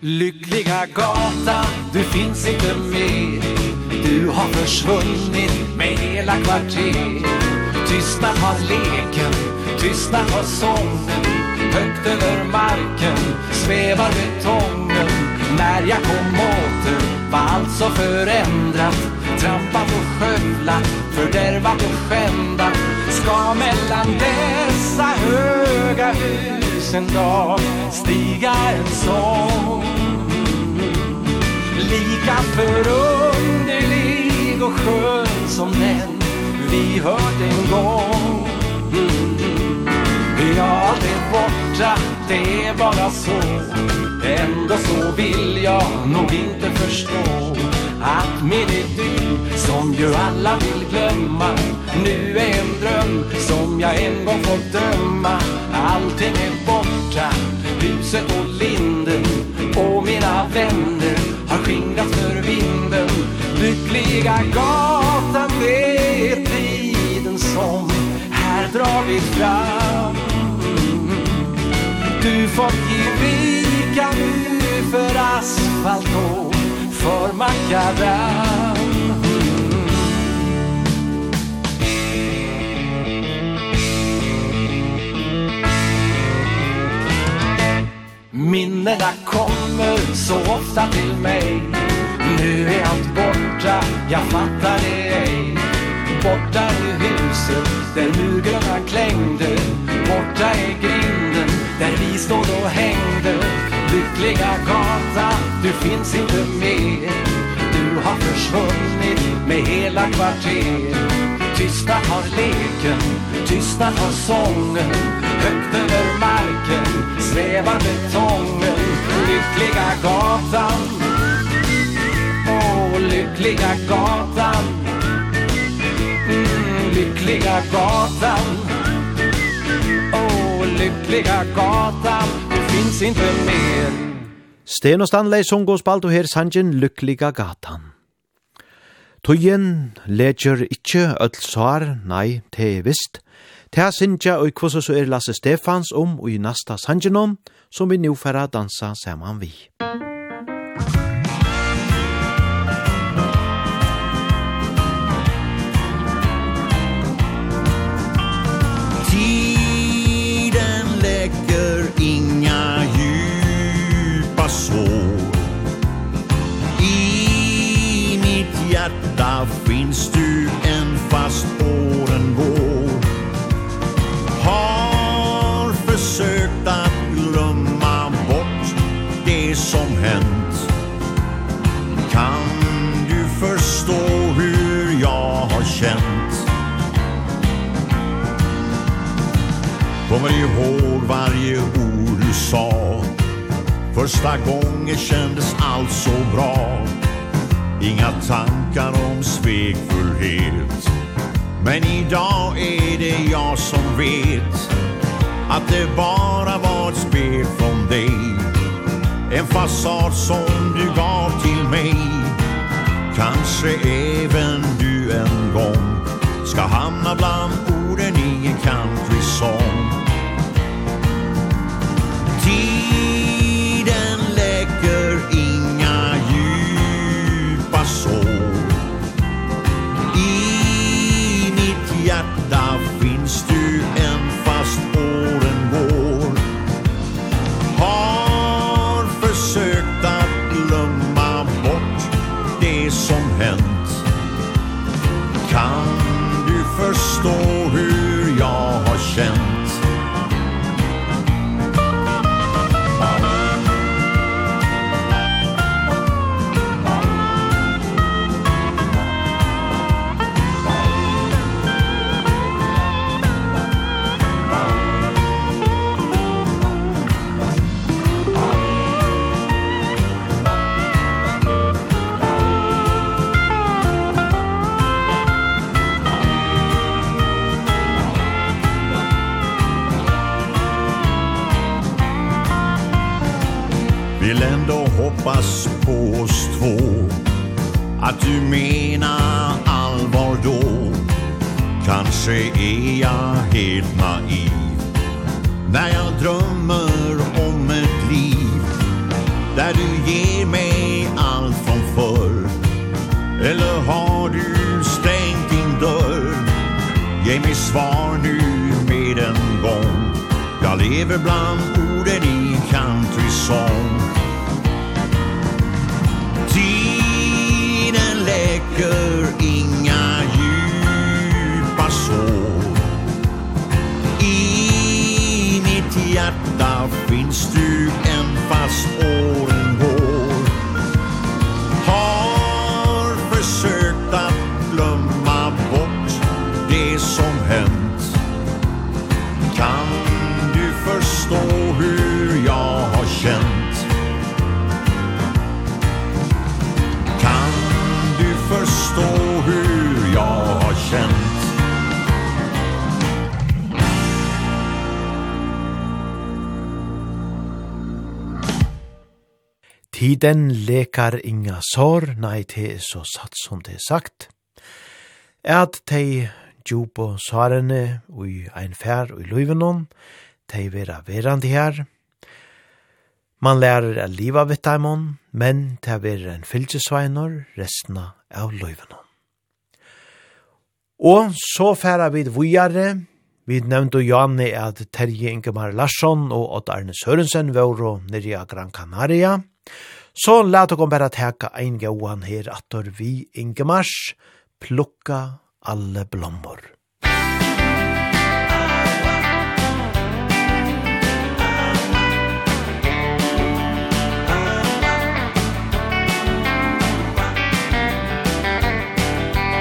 Lyckliga gata, du finns inte mer Du har försvunnit med hela kvarter Tystna har leken, tystna har sången. Högt över marken, svävar betongen När jag kom åter var allt så förändrat. Trampat och skövlat, fördärvat och skändat Ska mellan dessa höga hus en dag stiga en sång. Lika förunderlig och skön som den vi hört en gång. Vi har aldrig borta, det är bara så. Ändå så vill jag nog inte förstå Att min idyll som ju alla vill glömma Nu är en dröm som jag en gång fått drömma. Allting är borta, huset och linden Och mina vänner har skingrats för vinden. Lyckliga gatan, det är tiden som här drar vi fram. Du fått ge vika nu för asfalt och för makadam Minnena kommer så ofta till mig. Nu är allt borta, jag fattar det ej. Borta är huset, där murgröna klängde. Borta är grinden, där vi stod och hängde. Lyckliga gata, du finns inte mer. Du har försvunnit med hela kvarter. Tysta har leken, tysta har sången. Högt över marken, svävar betongen. Lyckliga gatan på lyckliga gatan mm, Lyckliga gatan Åh, oh, lyckliga gatan Det finns inte mer Sten og Stanley sung og spalt og her sangen Lykkliga gatan. Tøyen leger ikkje öll svar, nei, te er vist. Te sinja og kvossa så er Lasse Stefans om og i nasta sangen om, som vi nu færa dansa saman vi. Musikk så. I mitt hjärta finns du en fast åren går Har försökt att glömma bort det som hänt. Kan du förstå hur jag har känt? Kommer ihåg varje ord du sa. Första gången kändes allt så bra. Inga tankar om svekfullhet. Men idag är det jag som vet Att det bara var ett spel från dig. En fasad som du gav till mig. Kanske även du en gång Ska hamna bland Den lekar inga sår, nei te er så satt som det er sagt, at te djupo sarene ui ein fær ui luivenon, te vera verandi her. Man lærer a liva vitt daimon, men te vera en fylgjesveinor restna av luivenon. Og så færa vid vujare, Vi nevnte Janne at Terje Ingemar Larsson og Odd Arne Sørensen var nere i Gran Canaria. Så lät och bare teka en gåan her attor vi Ingemars plukka alle blommor.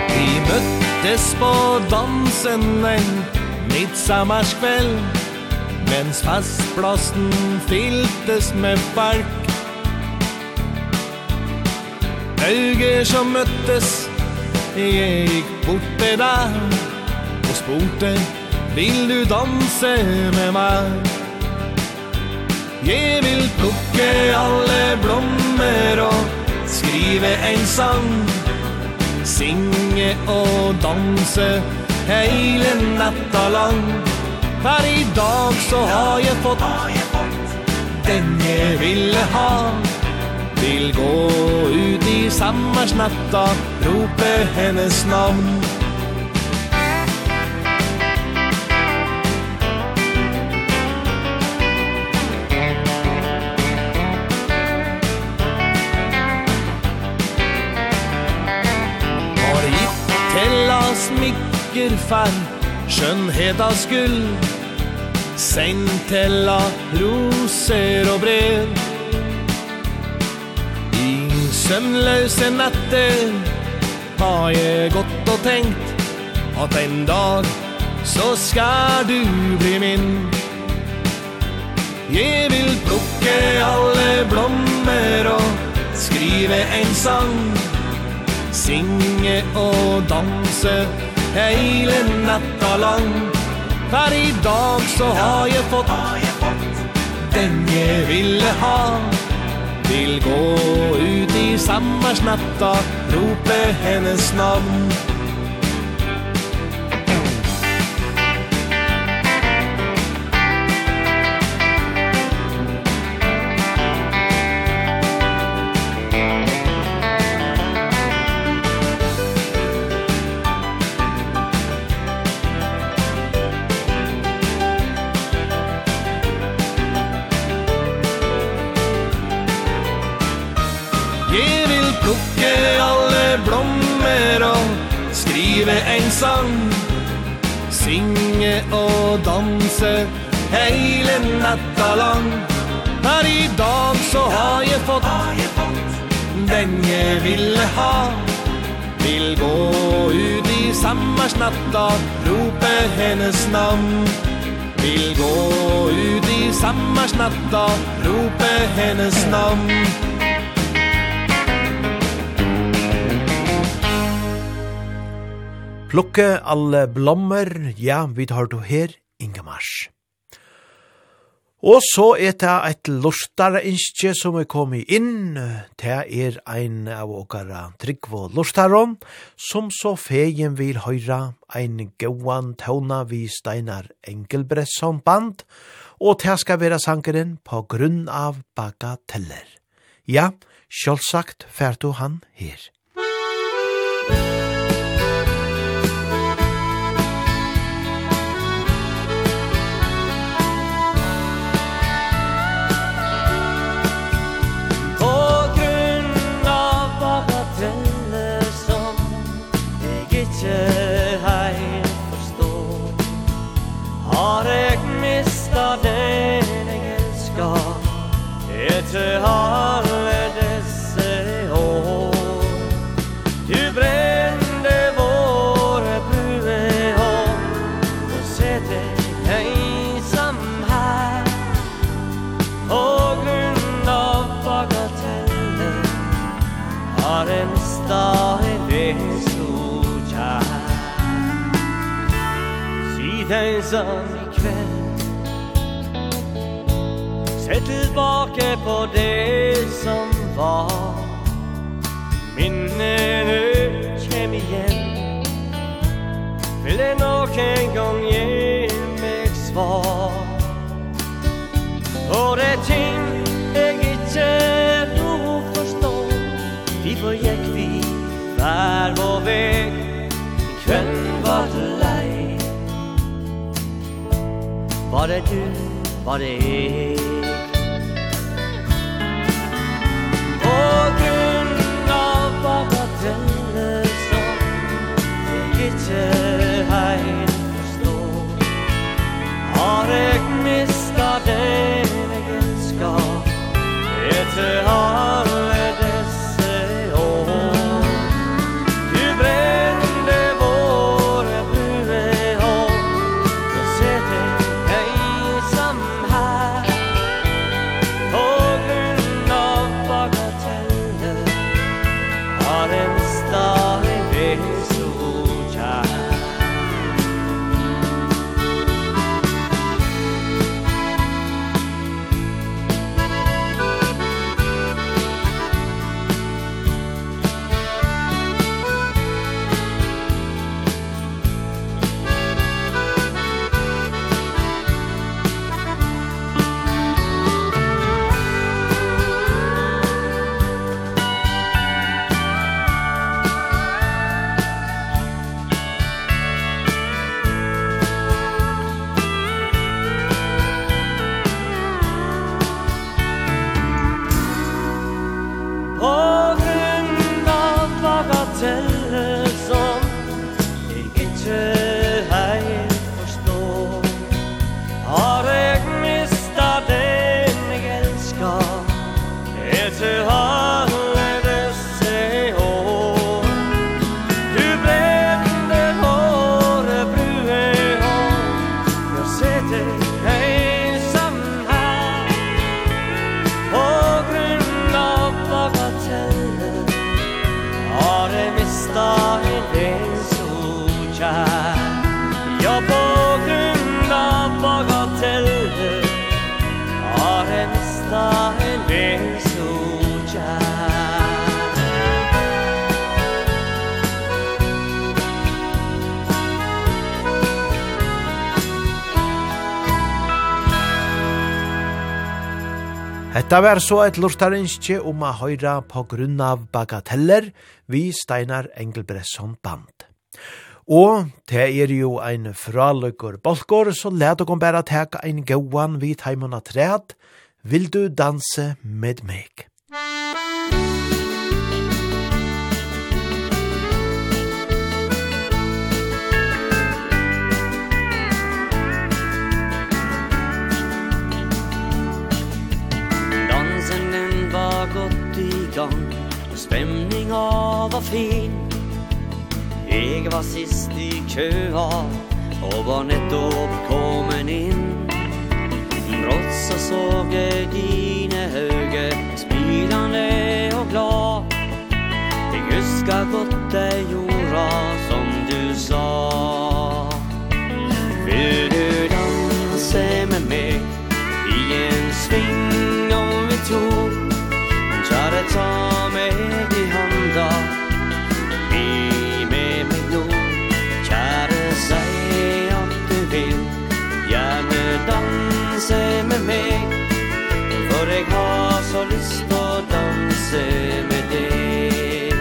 Vi møttes på dansen en midsommarskväll Mens fastblåsten fylltes med bark Øyger som møttes Jeg gikk bort til deg Og spurte Vil du danse med meg? Jeg vil plukke alle blommer Og skrive en sang Singe og danse Hele natta lang Her i dag så har jeg fått Den jeg ville ha vill gå ut i sammarsnatta Rope hennes namn Har gitt till oss myckerfall Skönhetens skull Sen tella rosor och brev Sömnlösa natter har jag gått och tänkt. Att en dag så ska du bli min. Jag vill plocka alla blommor och skriva en sång. Singe och danse hela natta lang För idag så har jag fått den jag ville ha. Vill gå ut i sammarsnatta Rope hennes namn sang Synge og danse Hele natta lang. Her i dag så har jeg fått Den jeg ville ha. Vil gå ut i sammarsnatta Rope hennes navn. Vil gå ut i sammarsnatta Rope hennes navn. Plukke alle blommer, ja, vi tar du her, Ingemars. Og så er det et lortare innskje som er kommet inn. Det er ein av åkara Tryggvo Lortaron, som så fegen vil høyra ein gauan tåna vi Steinar Engelbresson band, og det skal være sangeren på grunn av bagateller. Ja, sjølvsagt fært du han her. ikke helt forstå. Har jeg mistet den jeg elsker Etter har kejsaren ikväll Se tillbaka på det som var. Minnen utkäm igen Vill det nog en gång ge mig svar? Och det ting Var det du, var det jeg? Og grunn av bagateller som Jeg ikke helt forstår Har jeg mistet deg jeg ønsker Etter Det var så et lortarinskje om å høyra på grunn av bagateller vi Steinar Engelbresson band. Og det er jo ein fraløkker bolkår, så let dere bare teka ein gauan vid heimen av træd. Vil du danse med meg? jag var fin. Jeg var sist i køa Og var nettopp uppkommen inn. Brått så såg jeg dine høge Smilande og glad. Jeg husker godt det gjorde Som du sa. Vil du danse med meg I en sving om vi to Kjære ta tar fest og danse med deg.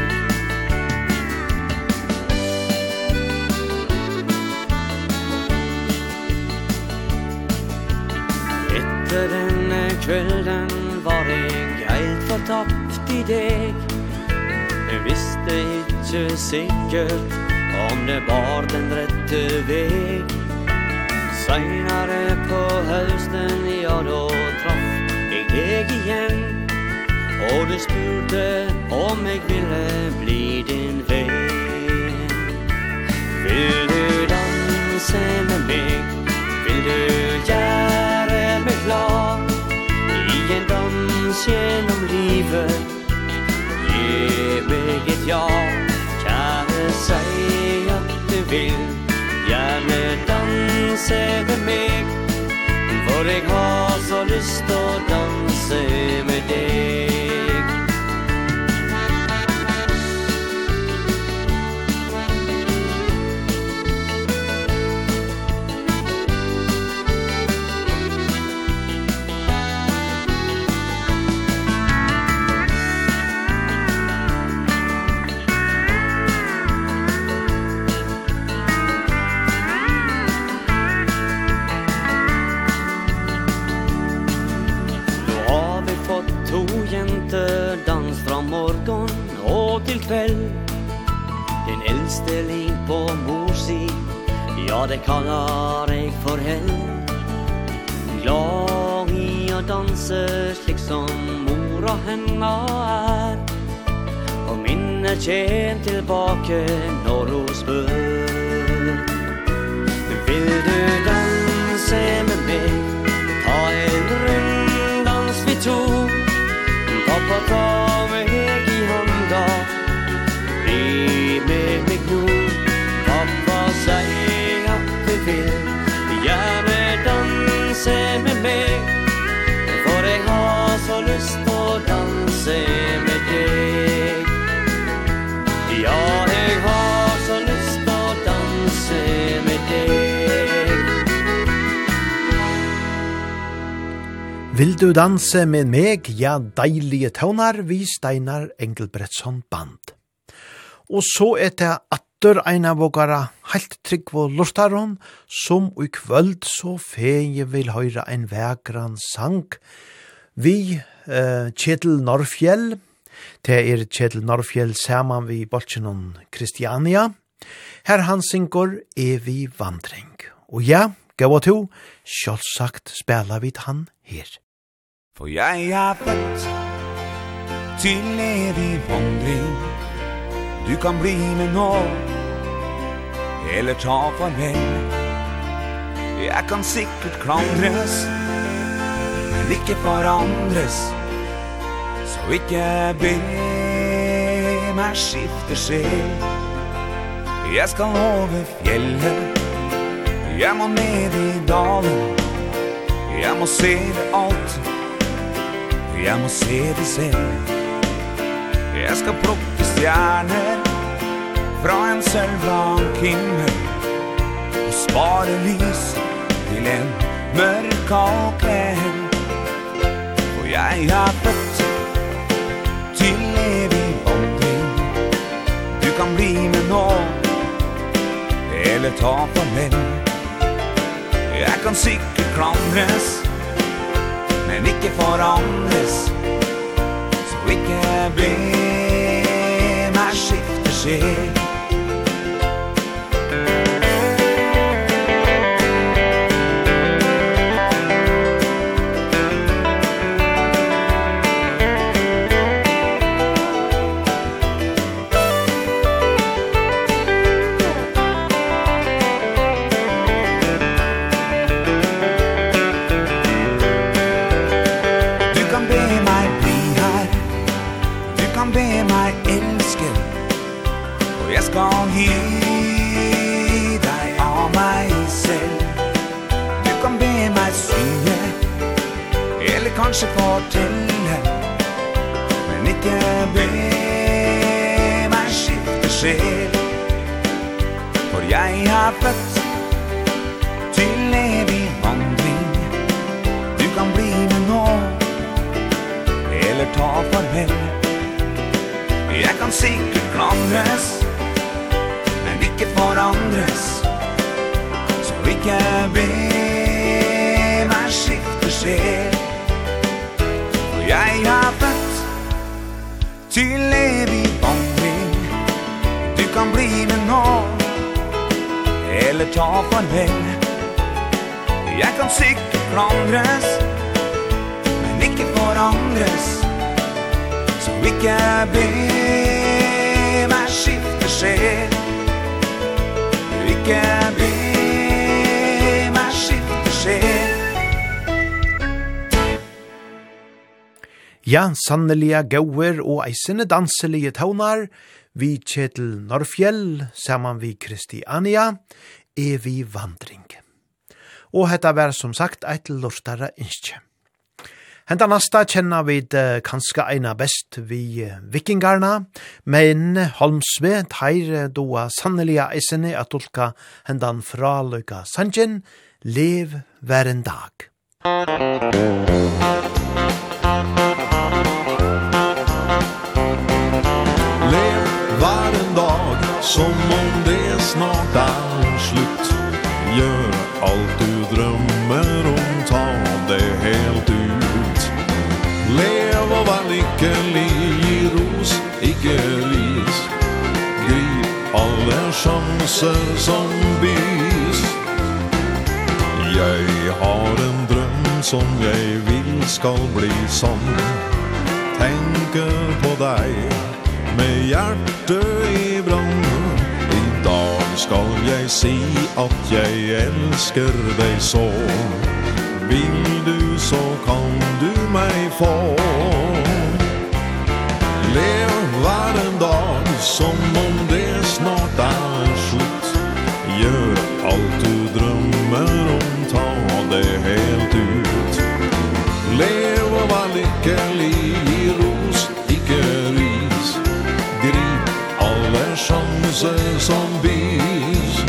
Etter denne kvelden var jeg helt fortapt i deg. Jeg visste ikke sikkert om det var den rette veg Seinare på høsten, ja, da traff jeg deg igjen. Og du spurte om jeg ville bli din venn. Vil du danse med meg? Vil du gjøre meg glad? I en dans gjennom livet. Gi meg et ja. Kjære, si at du vil. Gjerne danse med meg. For jeg har så lyst å danse same day. Ja, det kallar eg for hell. Glad i å danse slik som mora henna er Og minnet kjem tilbake når hun spør. Vil du danse med meg? Ta en runddans vi to. Pappa, ta meg i hånda. Bli med meg Vil du danse med meg, ja deilige tøvnar, vi Steinar Engelbrettsson band. Og så er det atter ein av vågara heilt trygg og lortaron, som i kvöld så feie vil høyre ein vegran sang. Vi, eh, Kjetil Norrfjell, det er Kjetil Norrfjell saman vi Bolsjenon Kristiania, her han synger Evi Vandring. Og ja, gav og to, sjålsagt spela vi han her. For jeg er født til evig vandring Du kan bli med nå Eller ta farvel Jeg kan sikkert klandres Men ikke forandres Så ikke be meg skifte skjel Jeg skal over fjellet. Jeg må ned i dalen. Jeg må se det alt Proviamo se vi serve Jeg skal plukke stjerner Fra en sølvblank himmel Og spare lys Til en mørk og klem Og jeg er født Til evig vandring Du kan bli med nå Eller ta på menn Jeg kan sikkert klandres men ikke forandres Så ikke be meg skifte skjer kanskje få til Men ikke be meg skifte sjel. For jeg har født til evig vandring. Du kan bli med nå Eller ta farvel Jeg kan sikkert klandres Men ikke forandres Så ikke be meg skifte sjel jeg har født til evig bombing Du kan bli med nå Eller ta farvel Jeg kan sikkert klandres Men ikke forandres Så ikke be meg. Skifte skje Ikke be Ja, sannelige gauer og eisene danselige taunar, vi Kjetil Norrfjell, saman vi Kristiania, er vi vandring. Og hetta var som sagt eit lortare innskje. Henta nasta kjenna vi det kanska eina best vi vikingarna, men Holmsve teir doa sannelige eisene at ulka hendan fraløyga sanjen, lev hver en dag. Musik Som om det snart er slutt. Gjør alt du drømmer om. Ta det helt ut. Lev og vær lykkelig Gi ros, ikke lis. Grip alle sjanser som bys. Jeg har en drøm som jeg vil skal bli sann. Tenker på deg Med hjertet i brann dag skal jeg si at jeg elsker deg så. Vil du så kan du meg få. Lev hver en dag som om det snart er slutt. Gjør alt du drømmer om, ta det helt ut. Lev og vær lykkelig. tusen som bis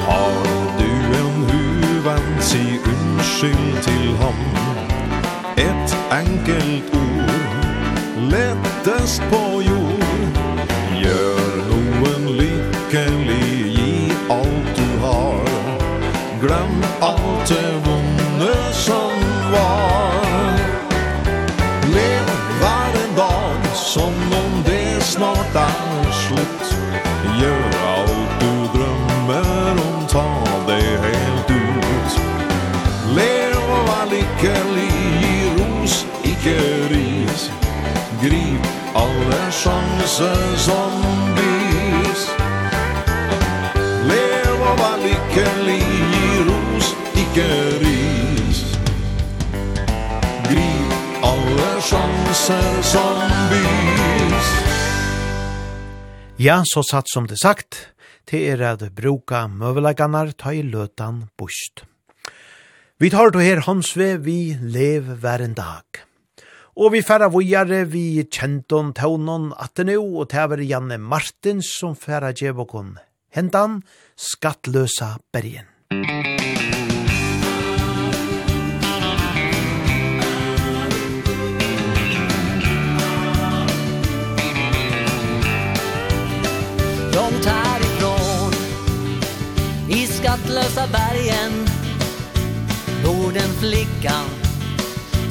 Har du en huvan, si unnskyld til ham enkelt ord Lettest på jord. Gjør noen lykkelig Gi alt du har. Glem alt det vonde som var. Lev hver en dag som Grip alle sjanser som bys Lev og vær lykkelig i ros, ikke ris Grip alle sjanser som bys Ja, så satt som det sagt, til er at bruka møvelaganar ta i løtan bust. Vi tar då her håndsve, vi lev hver en dag. Og vi færa vujare vi kjenton taunon attenu, og tever Janne Martins som færa djevokon. hendan skattløsa bergen. Långt härifrån, i skattlösa bergen, bor den flickan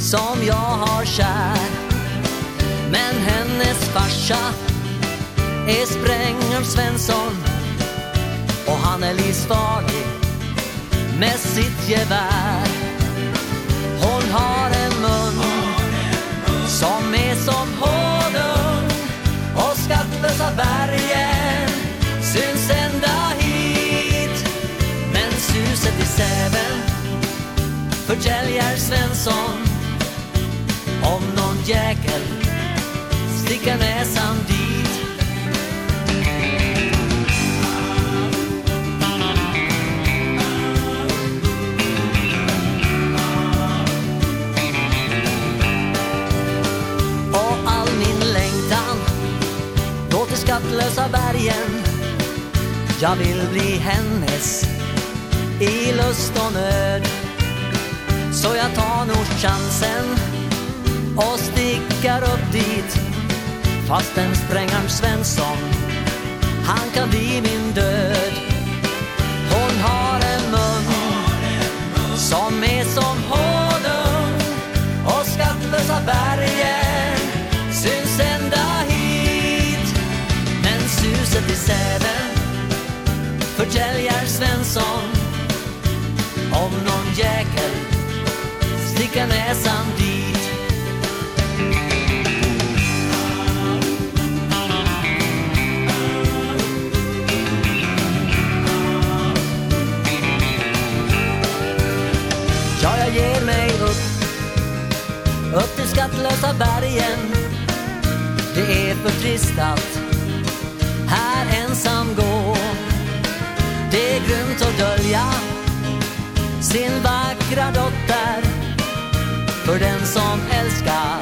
som jag har kär. Men hennes farsa är Sprängar Svensson. Och han är livsfarlig med sitt gevär. Hon har en mun som är som honung. Och skattas av bergen syns ända hit. Men suset i säven förtäljer Svensson. Om någon jäkel stickar näsan dit. Och all min längtan Gå till skattlösa bergen. Jag vill bli hennes I lust och nöd. Så jag tar nog chansen och stickar upp dit. Fastän sprängarn Svensson, han kan bli min död. Hon har en mun som är som honung Och skattlösa bergen syns ända hit. Men suset i säden förtäljer Svensson Om någon jäkel sticker näsan dit skattlösa bergen. Det är för trist att här ensam gå. Det är grymt att dölja sin vackra dotter. För den som älskar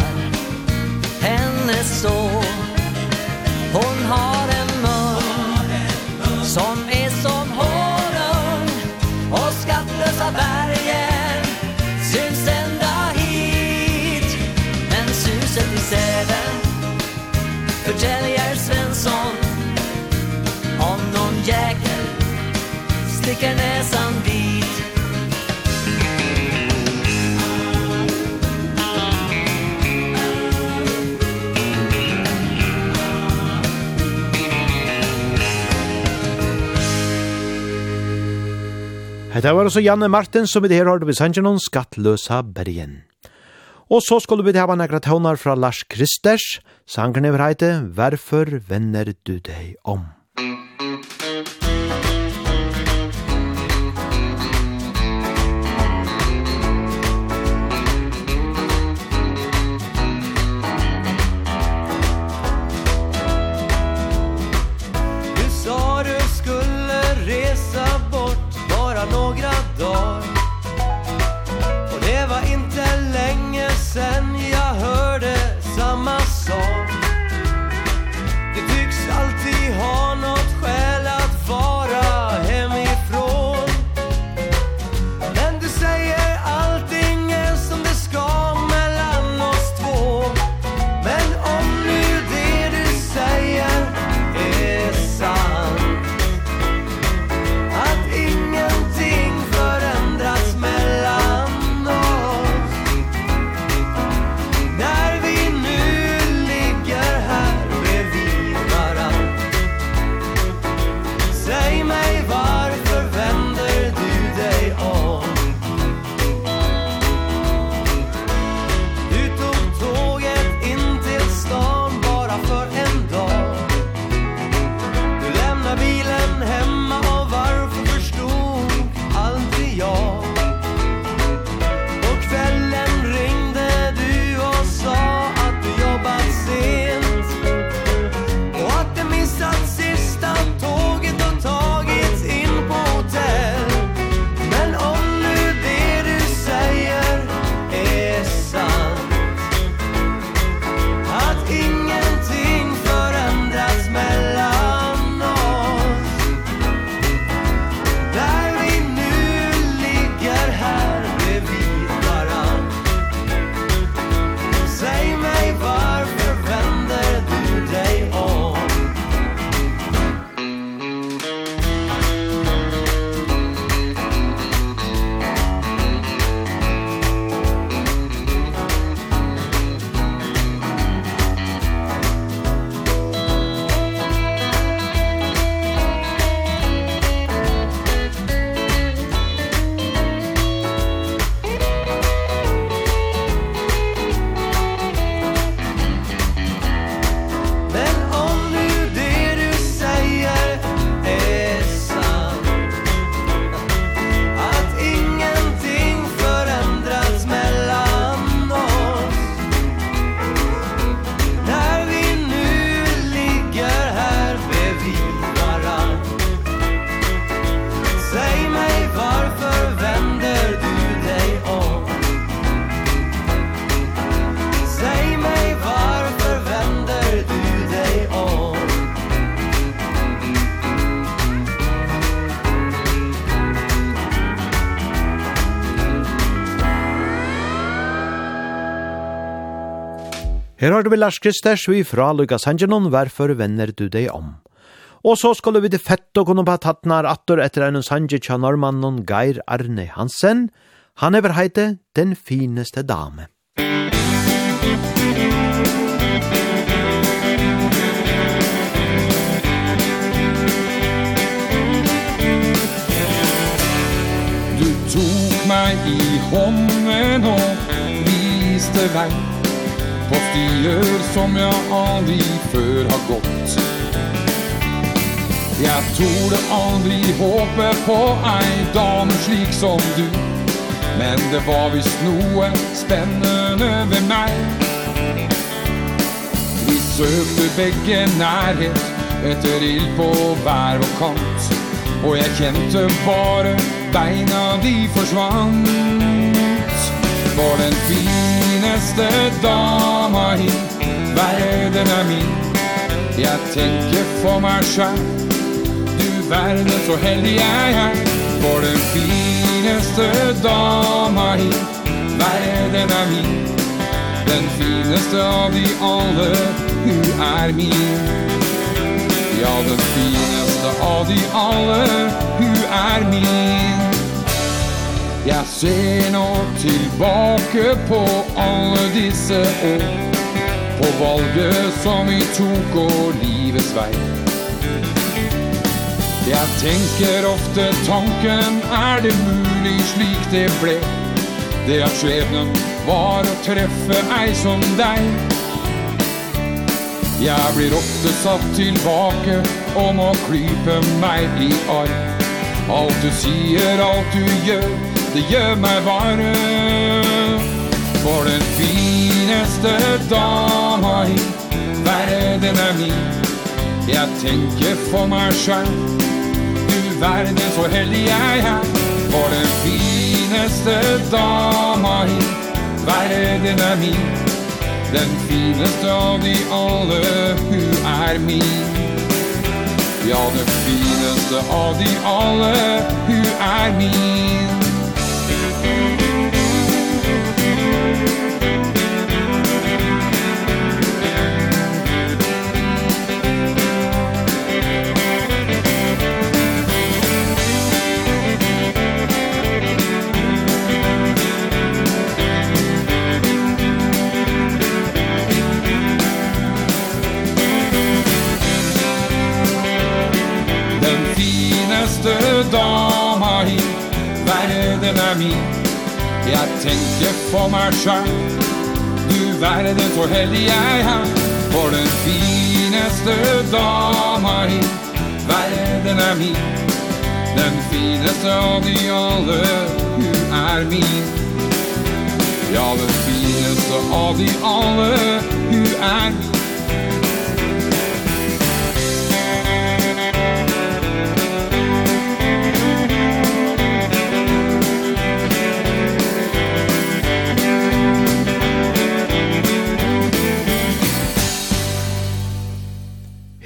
sticker näsan dit Hetta var også Janne Martin som det her hørte vi sangen om skattløsa bergen. Og så skulle vi hava nekra tånar fra Lars Kristers, sangen over heite «Hverfor venner du deg om?» sen Her har du vel Lars Kristers, vi fra Lukas Hangenon, hvorfor venner du deg om? Og så skulle vi til fett og kunne på tattnar atter etter en sanje tja normannen Geir Arne Hansen. Han er heite Den fineste dame. Du tok meg i hånden og viste vei på stier som jeg aldri för har gått. Jag torde aldri håpe på ei dame slik som du. Men det var visst noe spennende ved meg Vi søkte begge nærhet etter ild på hver vår kant. Og jeg kjente bare beina de forsvant For den fint dama hit. Världen är min. Jag tänker på Marsha Du världen så helg jag är For den finaste dama hit. Världen är min. Den finaste av de alle. Du är min. Ja, den finaste av de alle. Du är min. Jeg ser nå tilbake på alle disse år. På valget som vi tok og livets vei. Jeg tenker ofte tanken Er det mulig slik det ble? Det at skjebnen var å treffe ei som deg. Jeg blir ofte satt tilbake og må klype meg i arm Alt du sier, alt du gjør det gjør meg varm For den fineste i Verden er min. Jeg tenker for meg selv Du verden så heldig jeg er For den fineste i Verden er min. Den fineste av de alle Hun er min. Ja, den fineste av de alle Hun er min. ami Jag tänker på selv Du verden så heldig jeg har For den fineste dama i Verden er min. Den fineste av de alle Du er min. Ja, den fineste av de alle Du er min.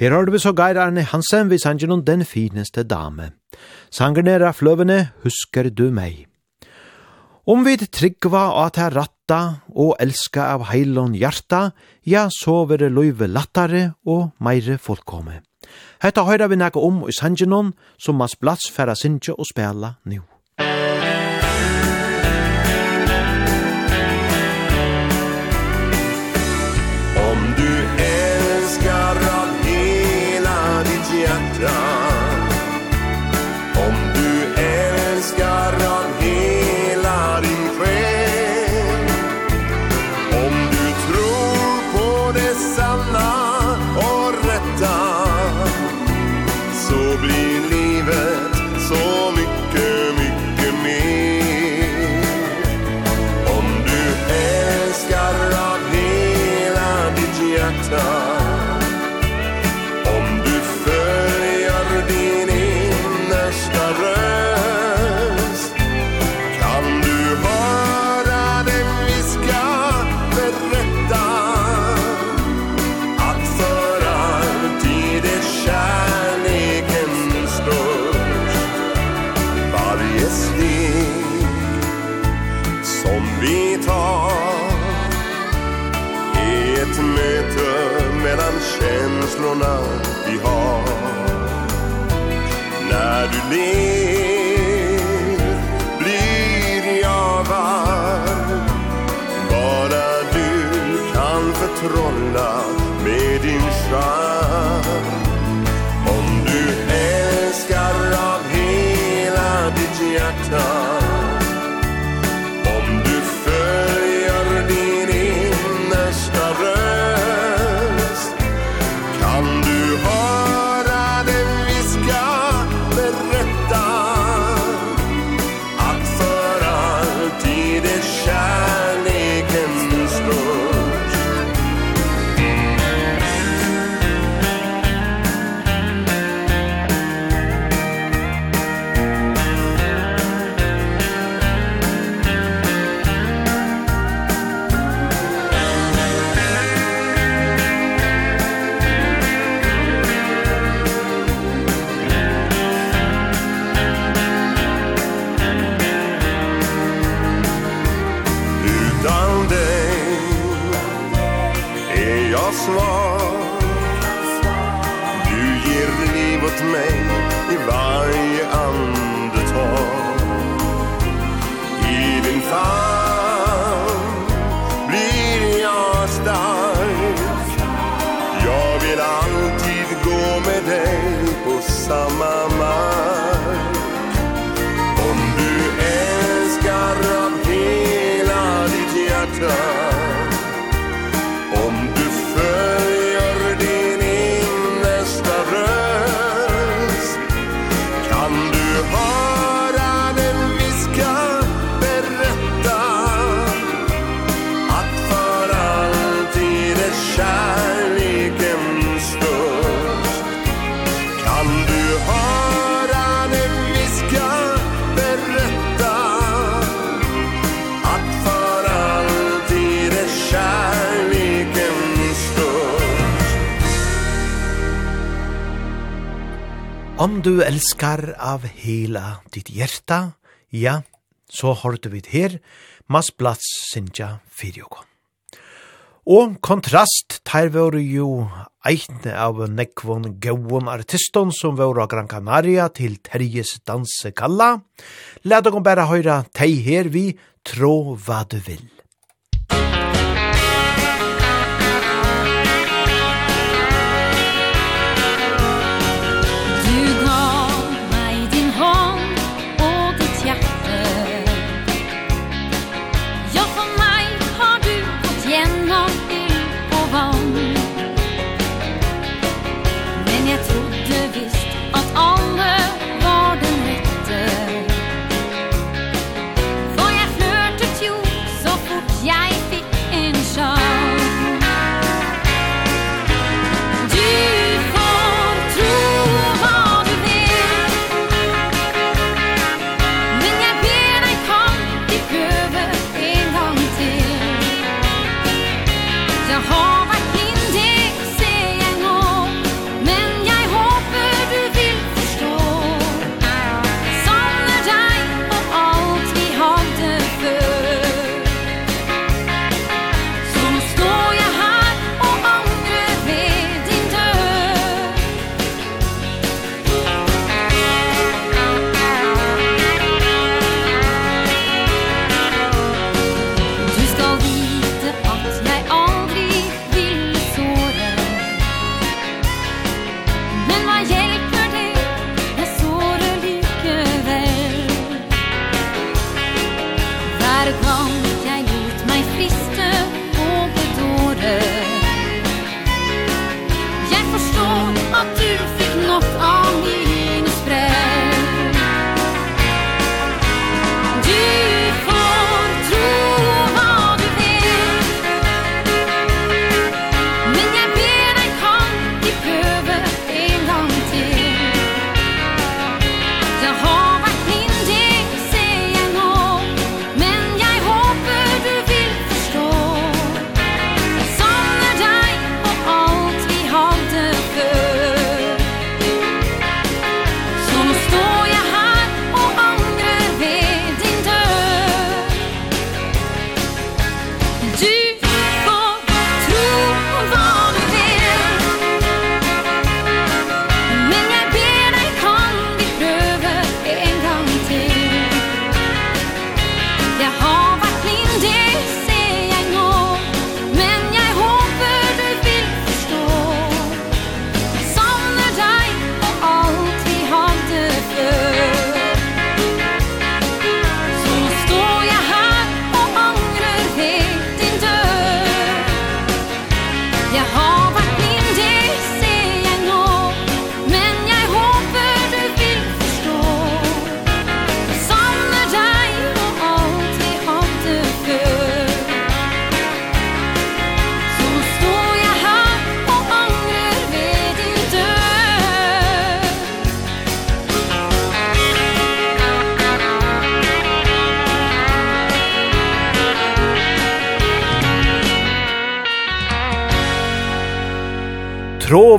Her har vi så Geir Arne Hansen vi sanger noen den fineste dame. Sanger nere av fløvene Husker du meg. Om vi tryggva at her ratta og elska av heilon hjarta, ja, så vil det løyve lattare og meire fullkomme. Hetta høyra vi nekka om i sangenon som mas plats færa sinje og spela nu. me Om du elskar av hela ditt hjärta, ja, så har du vid her, mas plats sinja fyrjoko. Og kontrast, der var jo eitne av nekvon gauon artiston som var av Gran Canaria til Terjes dansekalla. Læt dere bare høyra tei her vi, tro hva du vil.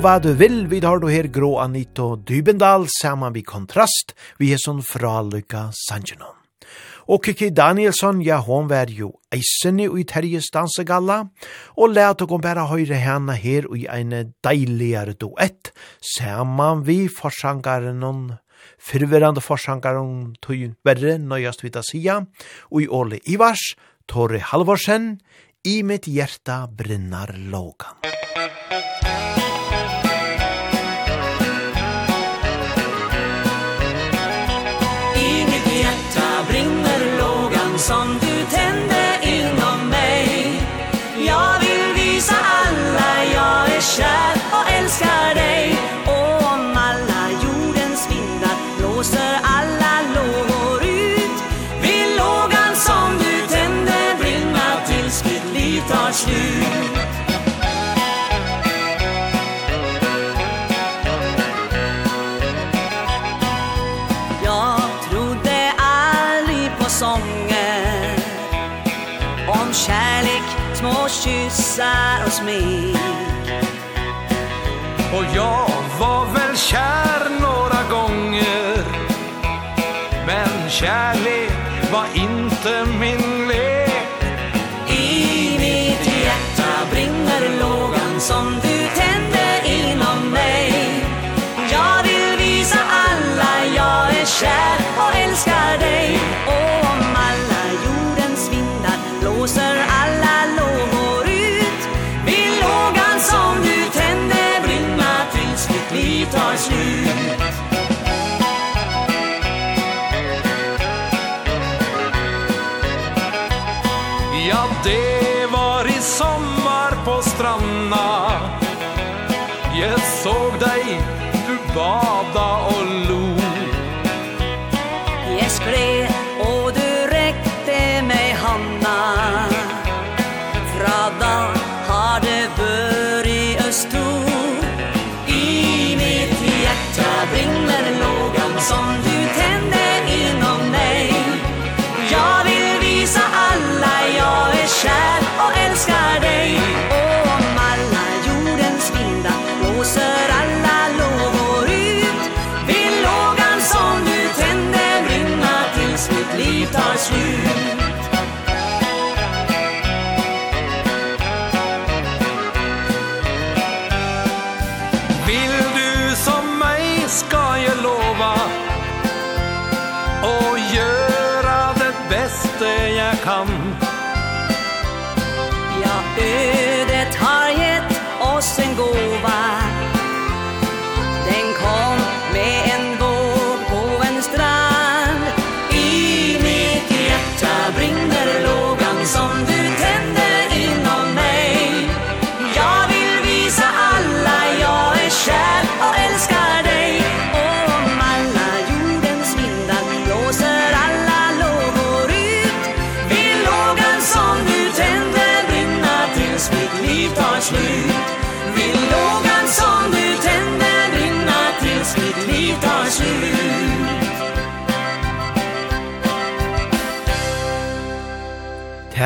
hva du vil, vi tar du her grå Anito Dybendal, saman vi kontrast, vi er sånn fralykka sanjenon. Og Kiki Danielsson, ja, hon var jo eisene i Terjes dansegalla, og let og bare høyre henne her i en deiligere duett, saman vi forsangaren og fyrverande forsangaren tog verre, nøyast vita sia, og i Åle Ivars, Tore Halvorsen, i mitt hjerta brinnar lågan. som du tände inom mig. Jag vill visa alla jag är kär dansar oss smek Och jag var väl kär några gånger. Men kärlek var inte min I mitt hjärta brinner lågan som du tände inom mig. Jag vill visa alla jag är kär.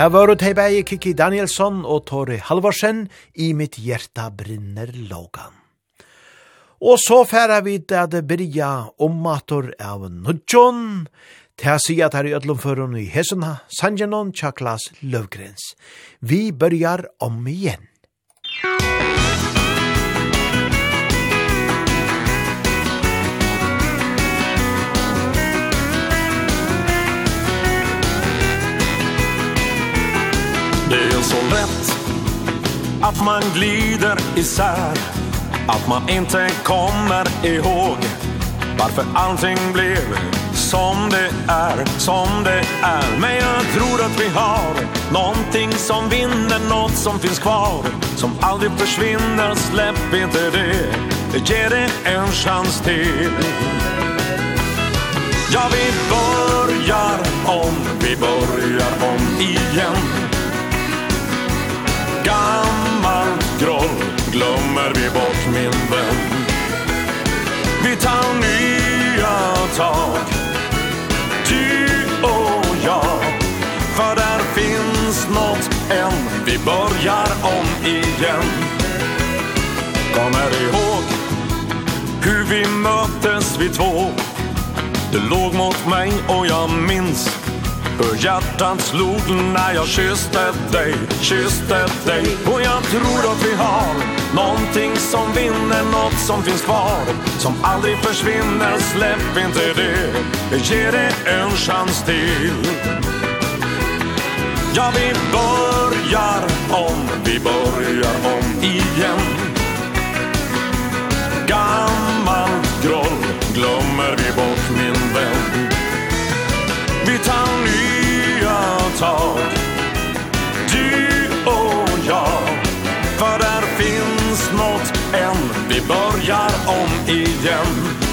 Her var det hei Kiki Danielsson og Tori Halvorsen i mitt hjerta brinner logan. Og så færa vi til at byrja ommator av Nudjon, til å si at her i Ødlomføren i Hesuna, Sanjanon Tjaklas Løvgrens. Vi byrjar om igjen. Det är så lätt att man glider isär Att man inte kommer ihåg Varför allting blev som det är, som det är. Men jag tror att vi har någonting som vinner Något som finns kvar, som aldrig försvinner. Släpp inte det, ge det en chans till. Ja, vi börjar om, vi börjar om igen gammalt groll glömmer vi bort min vän. Vi tar nya tag Du och jag. För där finns något än Vi börjar om igen. Kommer ihåg Hur vi möttes vi två. Du låg mot mig och jag minns Hur hjärtan slog när jag kysste dig, kysste dig. Och jag tror att vi har någonting som vinner, något som finns kvar. Som aldrig försvinner, släpp inte det, ge det en chans till. Ja, vi börjar om, vi börjar om igen. Gammalt groll glömmer vi bort. Vi börjar om igen.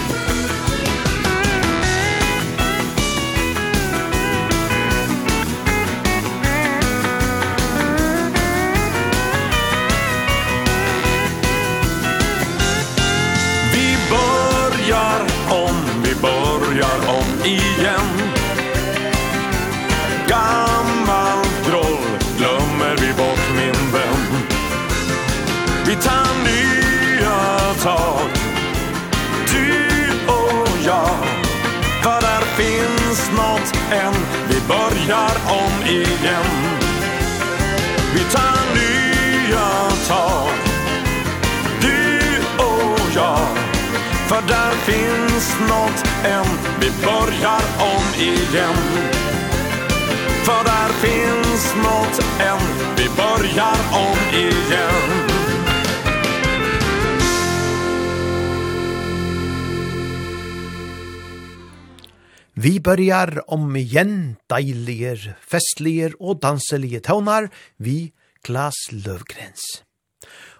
börjar om igen. Vi tar nya tag. Du och jag För där finns något än. Vi börjar om igen. För där finns något än. Vi börjar om igen. Vi börjar om igen deilige, festlige og danselige tøvnar vi Klas Løvgrens.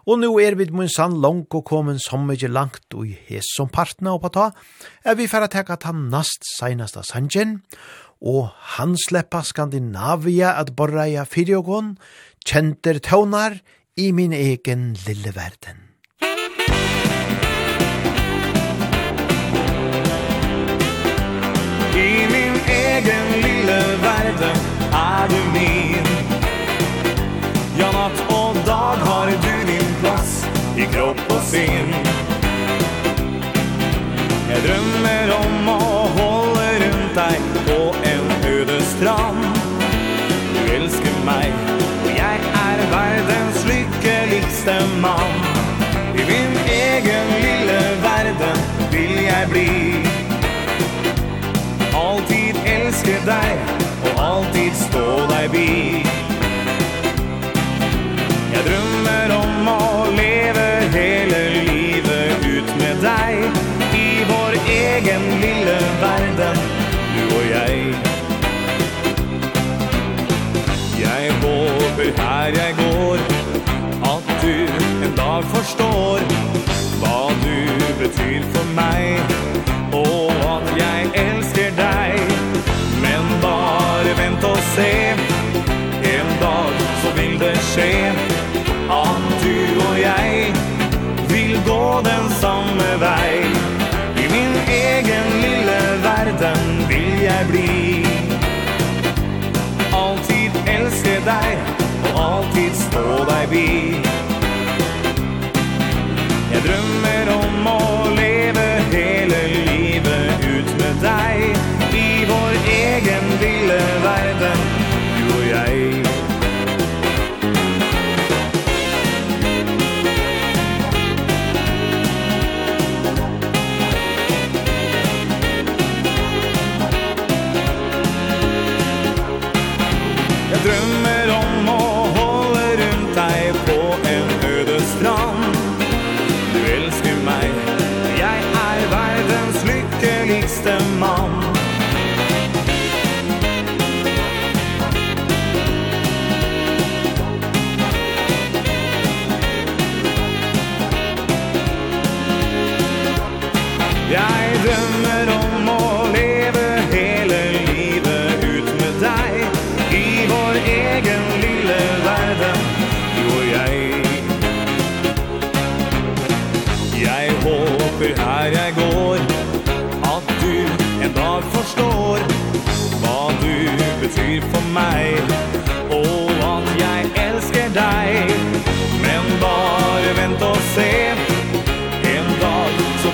Og nu er vi mun sann langt og komin som mykje langt og hes som partner oppa ta, er vi færa teka ta nast seinasta sanjen, og han sleppa Skandinavia at borra i fyrjogon, kjenter tøvnar i min egen lille verden. I min egen lille verden er du min. Ja, natt og dag har du din plass i kropp og sinn. Jeg drømmer om å holde rundt deg på en øde strand. Du elsker meg, og jeg er verdens lykkeligste mann. förbi Jag drömmer om och lever hela livet ut med dig I vår egen lilla världen, du och jag Jag håper här jag går Att du en dag förstår Vad du betyr för mig gå den samme vei I min egen lille verden vil jeg bli. Altid elske deg og alltid stå deg bi Jeg drømmer om å leve hele livet ut med deg I vår egen lille verden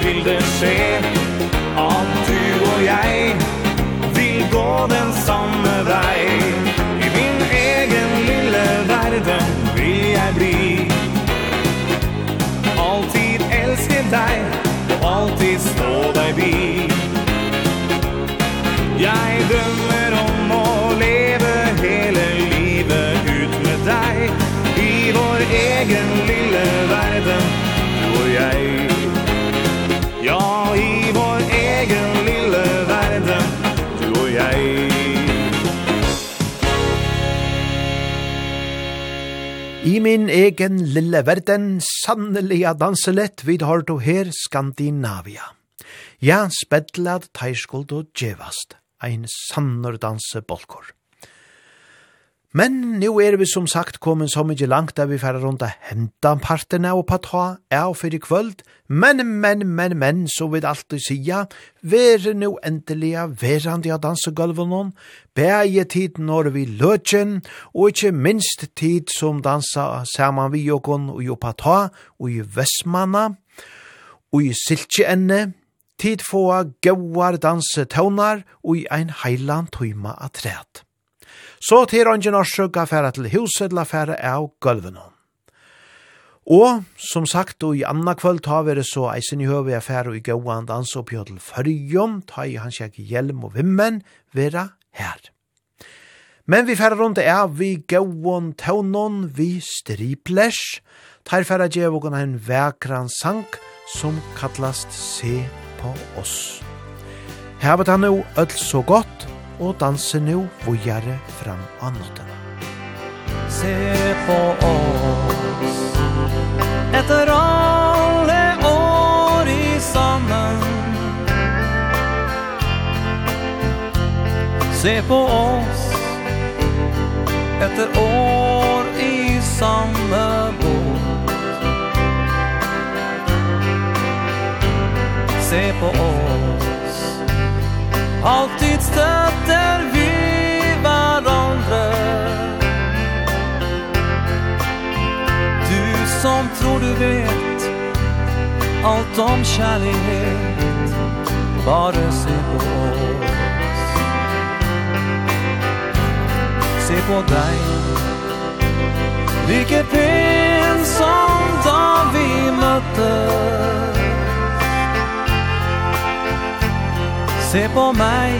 vil det skje At du og jeg vil gå den samme vei. I min egen lille verden vil jeg bli. Altid elske deg og alltid stå deg bi. Jeg drømmer om å leve hele livet ut med deg. I vår egen lille verden, du og jeg. i min egen lille verden, sannelig av danselett vid har du her Skandinavia. Ja, spedlad teiskuld og djevast, ein sannur danse bolkor. Men nu er vi som sagt kommet så mykje langt der vi færre rundt og henta partene og på ta er og fyrir kvöld. Men, men, men, men, så vil alltid sija, vere nu endelig verandi av dansegulvenon, bæje tid når vi løtjen, og ikkje minst tid som dansa saman vi okon og jo på ta, og i Vestmanna, og i Siltjeenne, tid få gauar dansetaunar og i ein heilan tøyma atræt. Så til ånden og sjukka færa til huset la færa av gulvene. Og, som sagt, og i anna kvöld tar vi det så eisen i høve affæra og i gåan dans og pjøtel fyrjum, ta i hans jeg hjelm og vimmen, vera her. Men vi færa rundt er vi gåan tånon, vi striplesh, tar færa djevogon en vekran sank som kallast Se på oss. Hevet han jo öll så godt, og danser nu vågjare fram av natten. Se på oss. Etter alle år i sammen. Se på oss. Etter år i samme båt Se på oss. Alltid stöter vi varandra. Du som tror du vet Allt om kärlighet Bara se på oss. Se på dig. Vilket pen som dag vi möttes Se på meg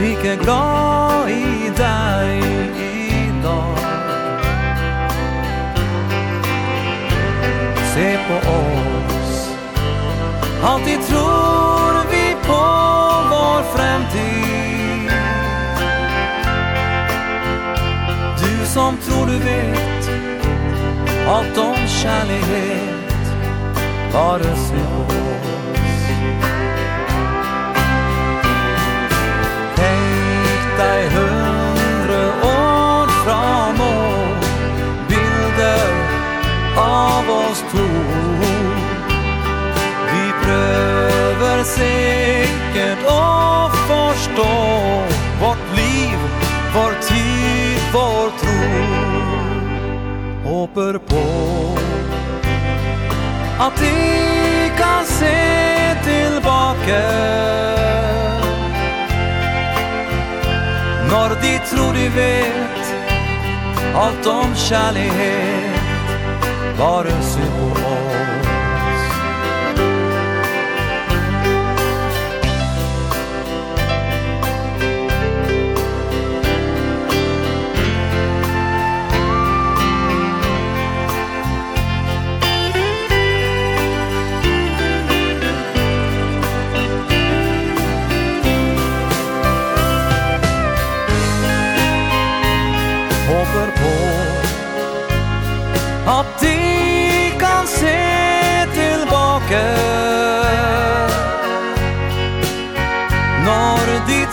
Like glad i deg i dag. Se på oss Alltid tror vi på vår fremtid. Du som tror du vet Allt om kärlighet Bara se på deg hundre år fra nå Bilder av oss to. Vi prøver sikkert å forstå Vårt liv, vår tid, vår tro. Håper på At vi kan se tilbake. Når de tror de vet Alt om kjærlighet Bare symbol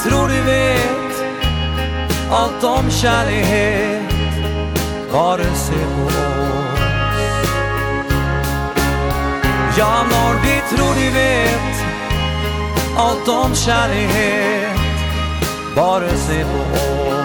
tror du vet Allt om kärlighet Bare se på oss. Ja, når Norrby tror du vet Allt om kärlighet Bare se på oss.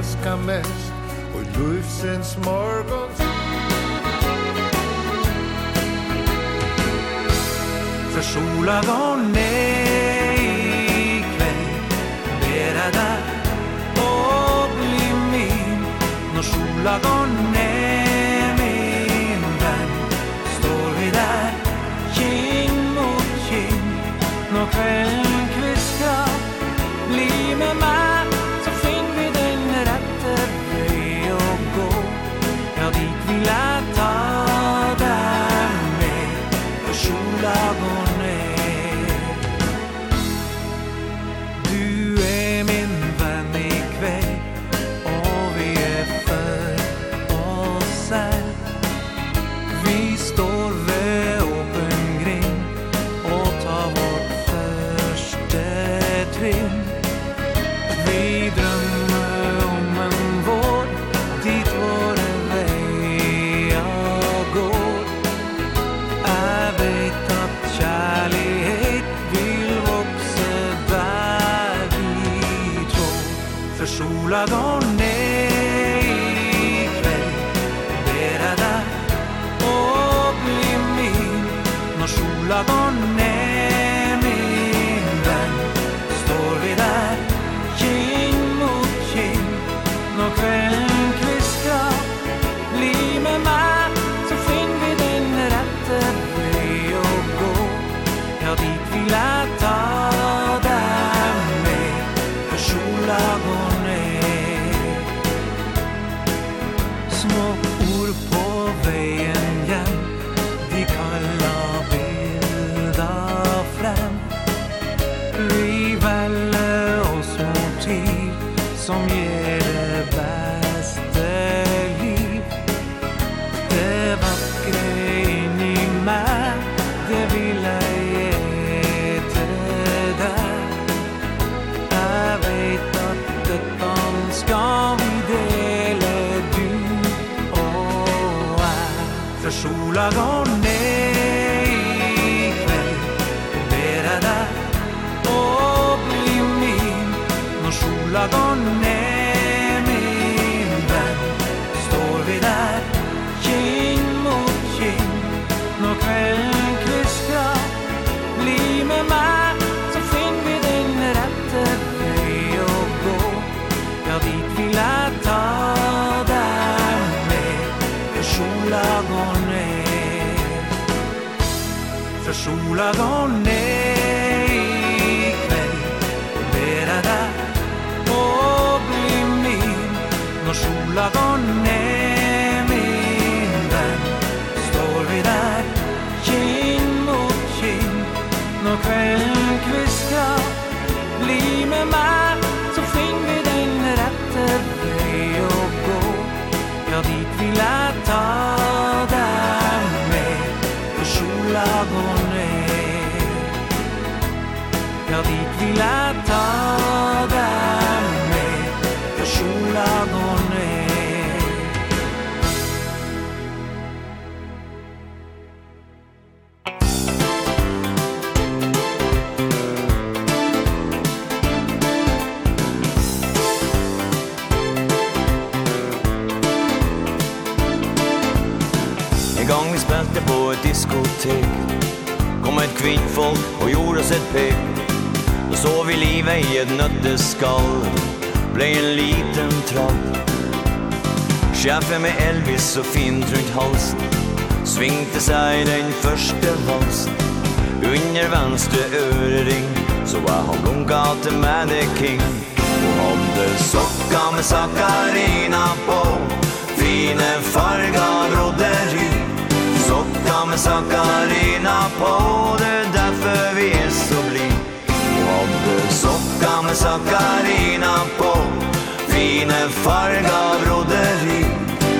elskar mest Og lufsens morgon För sola var nej ikväll Bera där och bli min. Når sola var nej min vän Står vi där, king mot king. Når kvällen folk og gjorde oss et Og så vi livet i et nøtteskall. Ble en liten trapp. Sjefen med Elvis og fint rundt halsen. Svingte seg den første valsen Under venstre ørering Så var han blunka til manneking Og hadde sokka med sakarina på. Fine farga rodder i Sokka med sakarina på. Det för vi är så bli. Och hade socka med Sakarina på Fine farg av roderi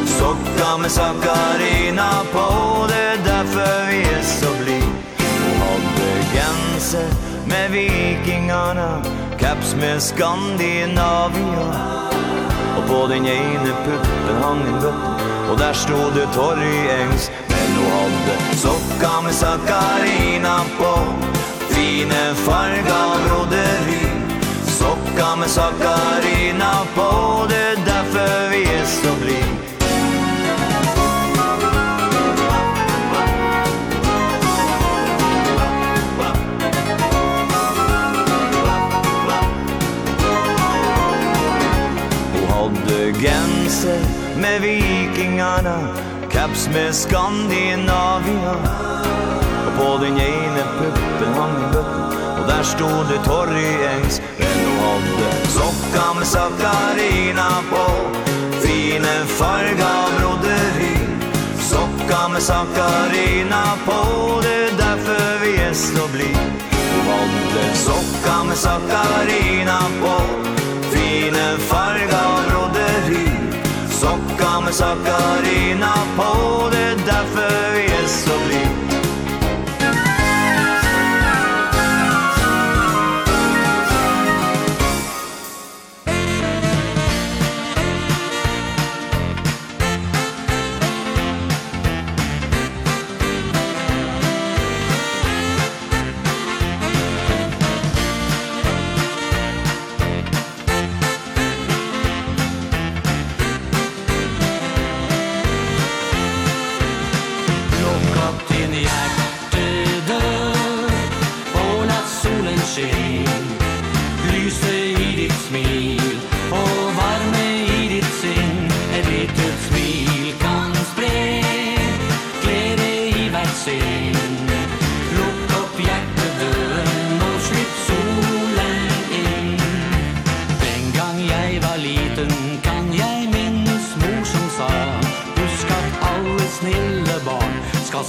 Socka med Sakarina på Det är därför vi är så bli. Och hade gänser med vikingarna Caps med Skandinavia. Och på den ene puppen hang en bött Och där stod det torg i ängs. Men då hade sokka med Sakarina på. Fine farga broderi Sokka med Sakarina på. Det er derfor vi er så blid genser med vikingarna Caps med Skandinavia. Og på den ene puppen hang en bøtten Och där stod det engs Enn och hadde Sokka med Sakarina på Fine farga broderi. Sokka med Sakarina på Det er derfor vi är så bli Hållde sokka med Sakarina på Fine farga broderi. Sokka med Sakarina på Det er derfor vi är så bli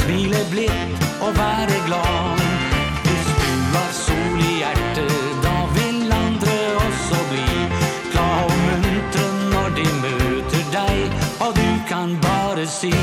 smile blitt og være glad. Hvis du har sol i hjertet, da vil andre også bli Glad. Og muntre når de møter deg, og du kan bare si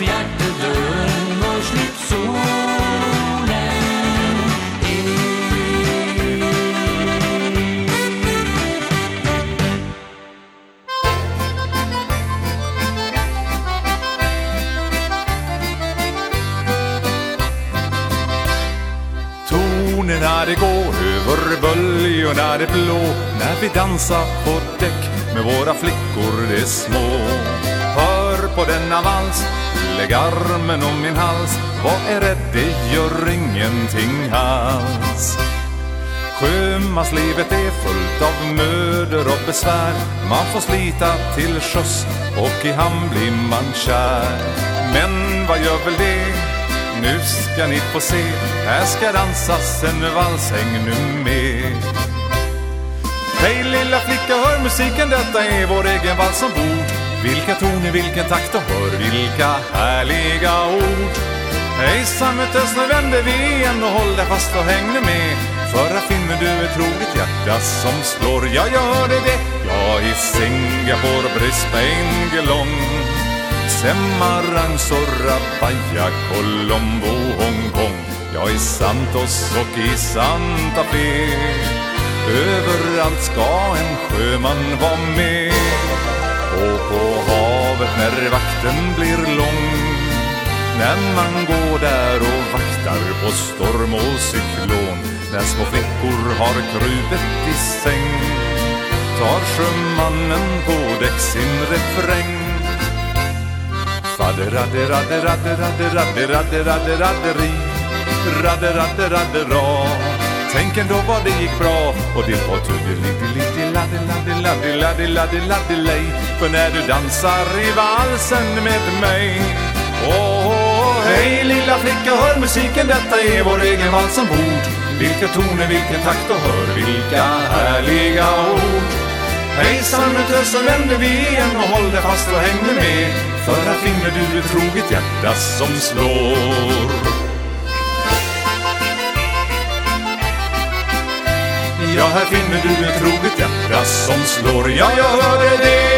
Fjärtedörren och slipp solen in. Tonerna det går över böljorna det blå. När vi dansar på däck med våra flickor det små. Hör på denna vals Lägg armen om min hals. Vad är rätt, det gör ingenting alls. Sjömanslivet är fullt av möder och besvär. Man får slita till sjöss och i hamn blir man kär. Men vad gör väl det? Nu ska ni få se. Här ska dansas en vals, häng nu med. Hej lilla flicka, hör musiken, detta är vår egen vals som Vilka toner, vilken takt och hör vilka härliga ord. Hejsan möttes, nu vänder vi igen och håll dig fast och häng nu med. Förra filmen du ett roligt hjärta som slår, ja jag hörde det. Ja i Singapore, Brisbane, Geelong Semarang, Surabaya, Colombo, Hongkong Ja i Santos och i Santa Fe Överallt ska en sjöman vara med gå på havet när vakten blir lång. När man går där och vaktar på storm och cyklon. När små flickor har krupet i säng. Tar sjömannen på däck sin refräng. Fadder, radde radde radde radde radde radde radde radde radder, radde radde radde radder, Tänk ändå vad det gick bra. Och det var slår. Ja, här finner du ett troget hjärta som slår. Ja, jag hörde det.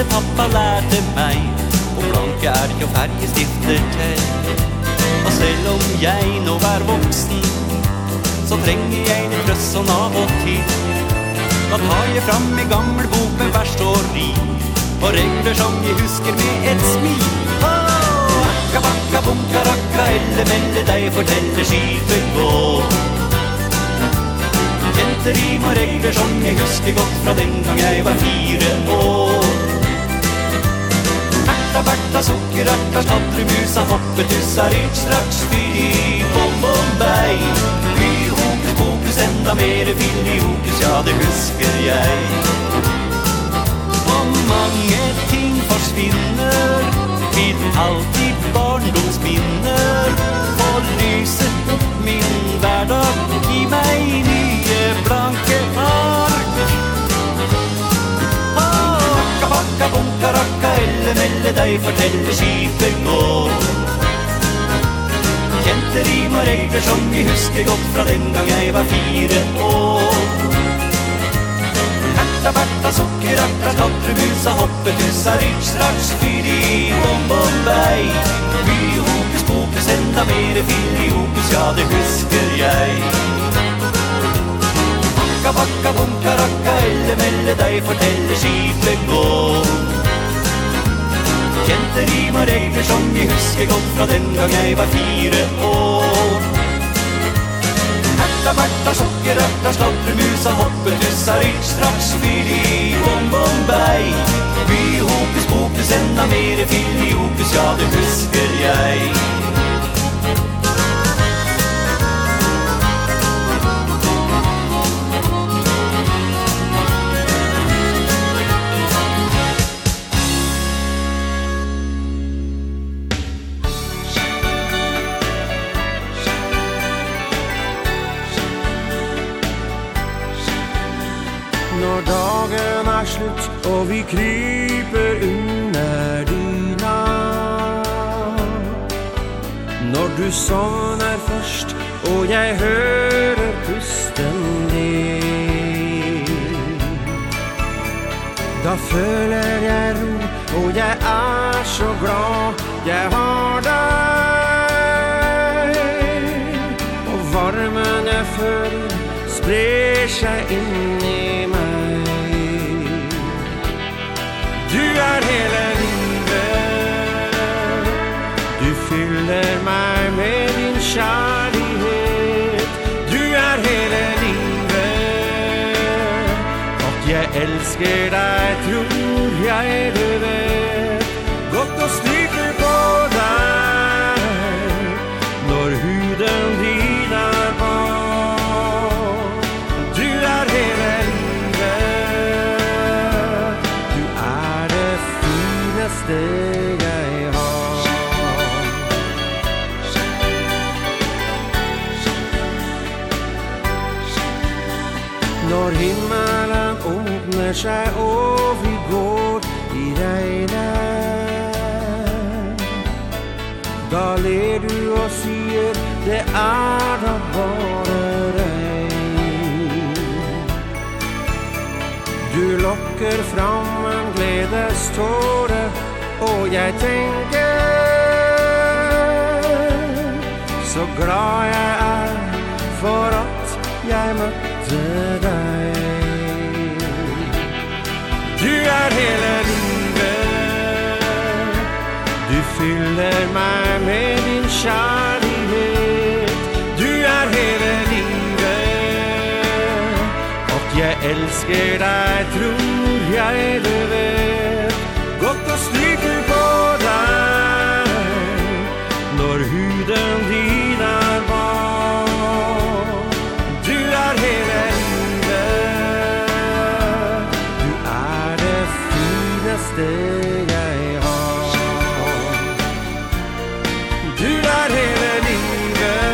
läsa pappa lärde mig Och blanka ark och färgstifter til. Og selv om jeg nå er voksen Så trenger jeg en trøst sånn av og til Da tar jeg fram i gammel bok med vers og rim Og regler som jeg husker med et smil. Oh! Akka, bakka, bunka, rakka, elle, melle deg Fortelle skipet gå. Kjente rim og regler som jeg husker godt Fra den gang jeg var fire år. Rabarta, sockerärta, knattrymusa, hoppetussa, ritstrax, fyri, bombomberg Fy, hokus, pokus, enda mere fyri, hokus, ja det husker jeg. Og mange ting forsvinner Tiden alltid barndomsminner. Og lyset opp min hverdag Gi meg nye blanke arm Rakka, bunka, rakka, elle, melle deg fortelle skipet gå Kjente rim og regler som vi husker godt fra den gang jeg var fire år. Herta, berta, sokker, rakka, hoppe, hoppetusa, rich, straks, fyri, bom, bom, bei Mye hokus, pokus, enda mere fyri, hokus, ja det husker jeg. Rakka bakka bunka, karakka Elle melle deg fortelle, skipet gå. Kjente rim og regler som vi husker godt Fra den gang jeg var fire år. Erta, berta, sjokke, røtta, slatre, musa Hoppe, tussa, rykk, straks Fyri, bom, bom, bei By, hokus, pokus, enda mere Fyri, hokus, ja, det husker jeg. slutt Og vi kryper under dyna Når du sovner først og jeg hører pusten din. Da føler jeg ro og jeg er så glad jeg har deg. Og varmen jeg føler sprer seg inn kjærlighet Du er hele livet. At jeg elsker deg tror jeg du vet Godt å styrke på deg Når huden din er varm Du er hele livet. Du er det fineste når himmelen åpner seg og vi går i regnet Da ler du og sier det er da bare regn. Du lokker fram en gledeståre og jeg tenker Så glad jeg er for at jeg møtte för hela livet Du fyller mig med din kärlighet. Du är hela livet. Och jag älskar dig, tror jag det vet Gott och slut. jeg har. Du er hele livet.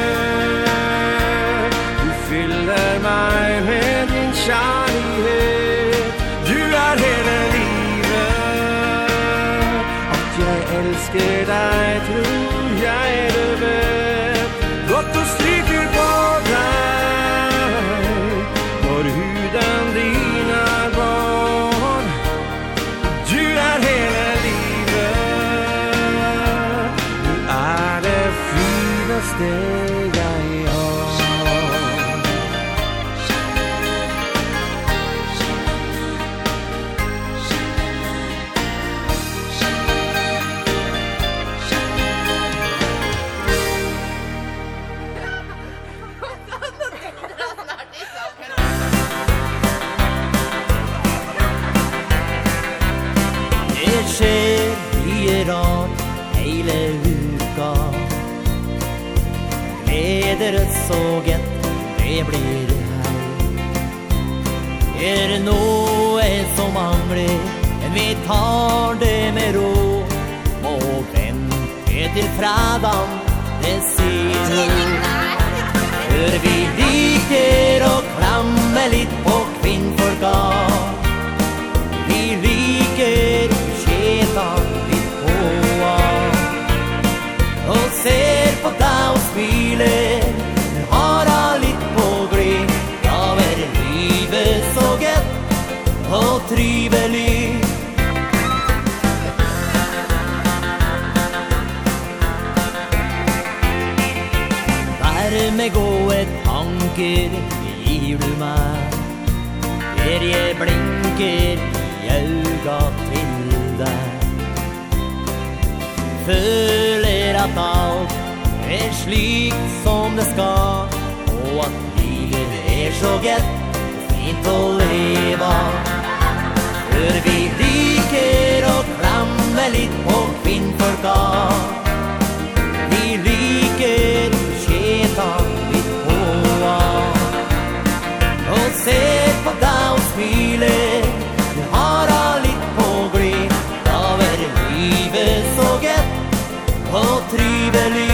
Du fyller meg med din kjærlighet. Du er hele livet. At jeg elsker deg, tror kretsåget det blir her. Er det noe som mangler Men vi tar det med ro. Må vente til fredag Det sier du. Hør vi liker å klamme litt på kvinnfolka Vi liker skjeta litt på. Og ser på deg og smiler og trivelig. Varme gode tanker gir du meg. Der jeg blinker i auga til deg. Føler at alt er slik som det skal Og at livet er så gett fint å leva För vi liker å klamme litt på kvinnförtal. Vi lyker tjeta vid hoa Og ser på deg og myle Du har allit på glid Da er livet så gett og trivelig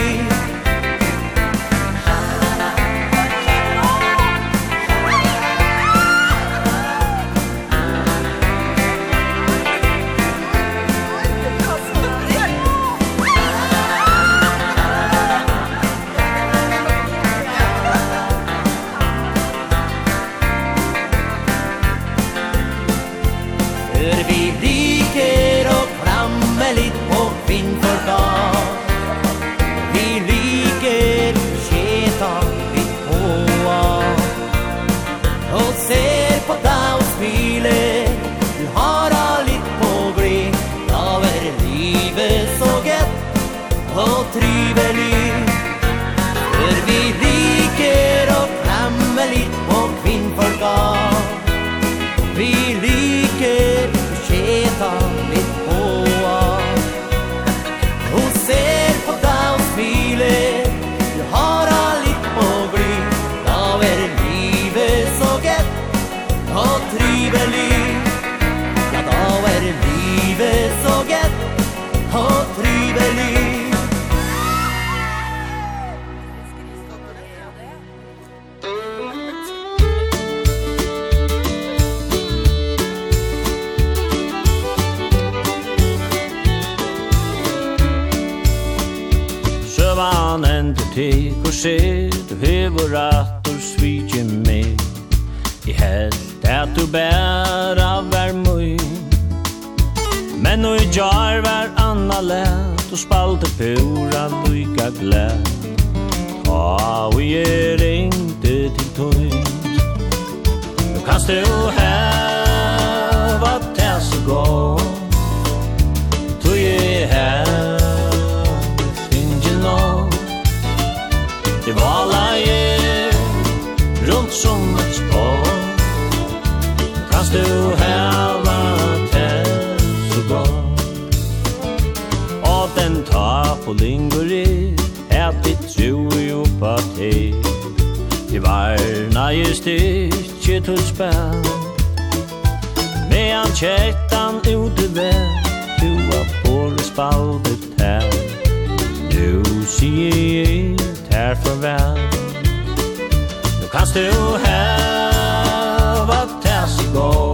let og spalte pura lyka glad. Ta og jeg ringte til tøynt Nu kan stå her sitt utspel Medan kjettan ute väl Tua på spaldet här. Nu sier här farväl. Nu kan stå här Vart här sig går.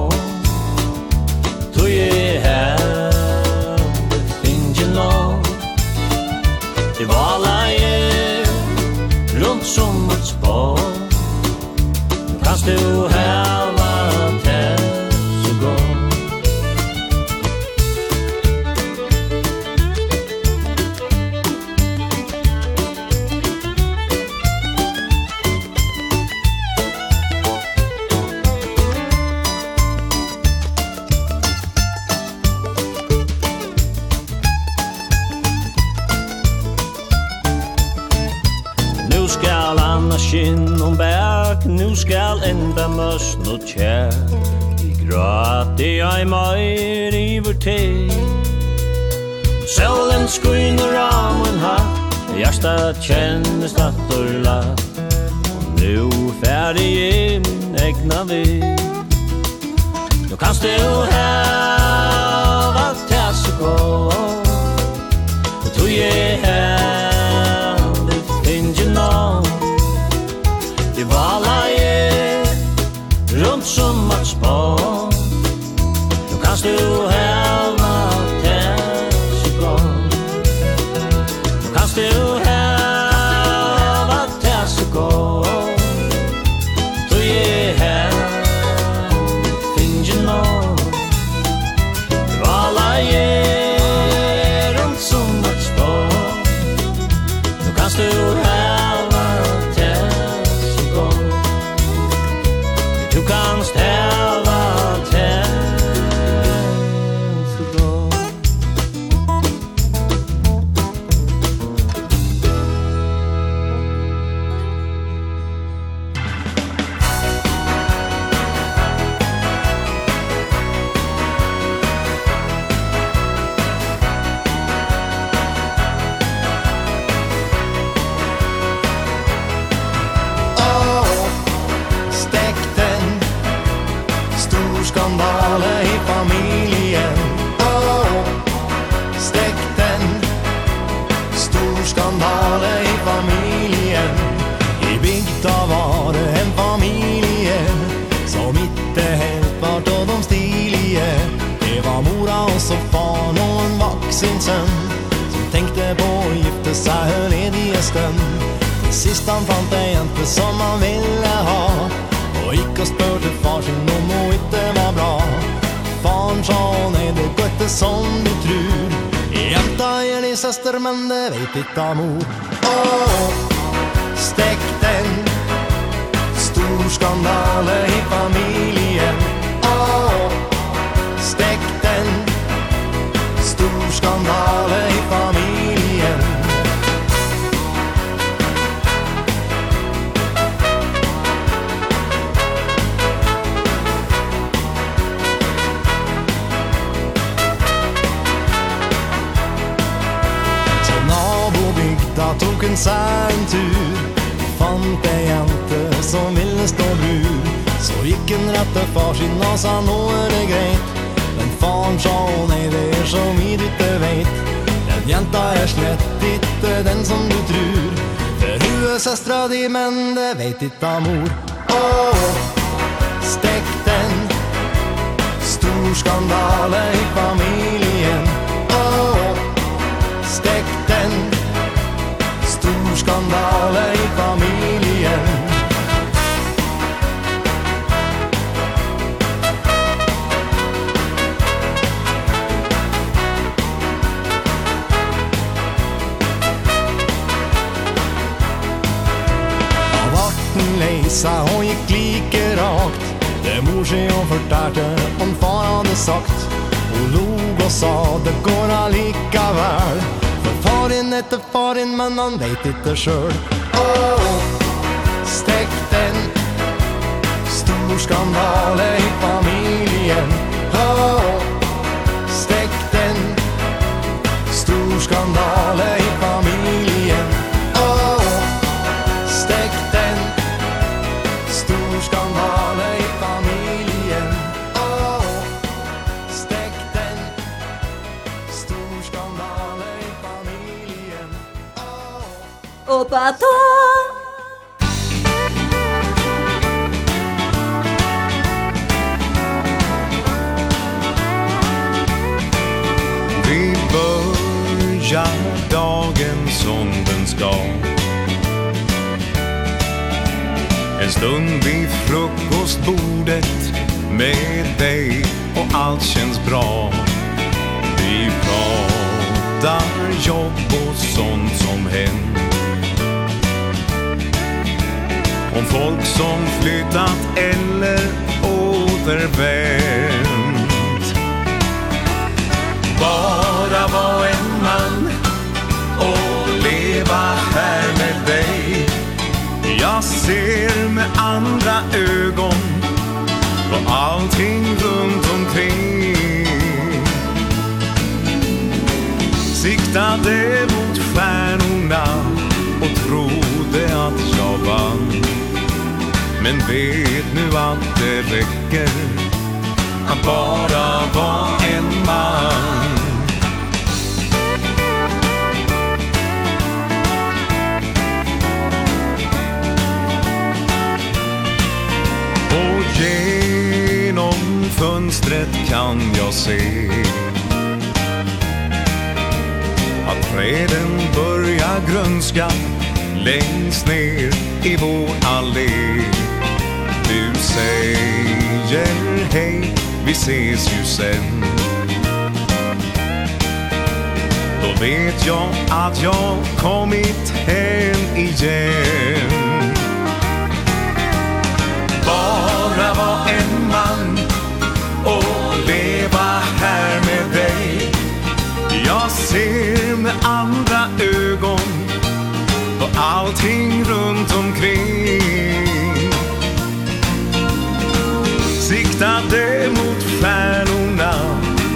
tittade mot stjärnorna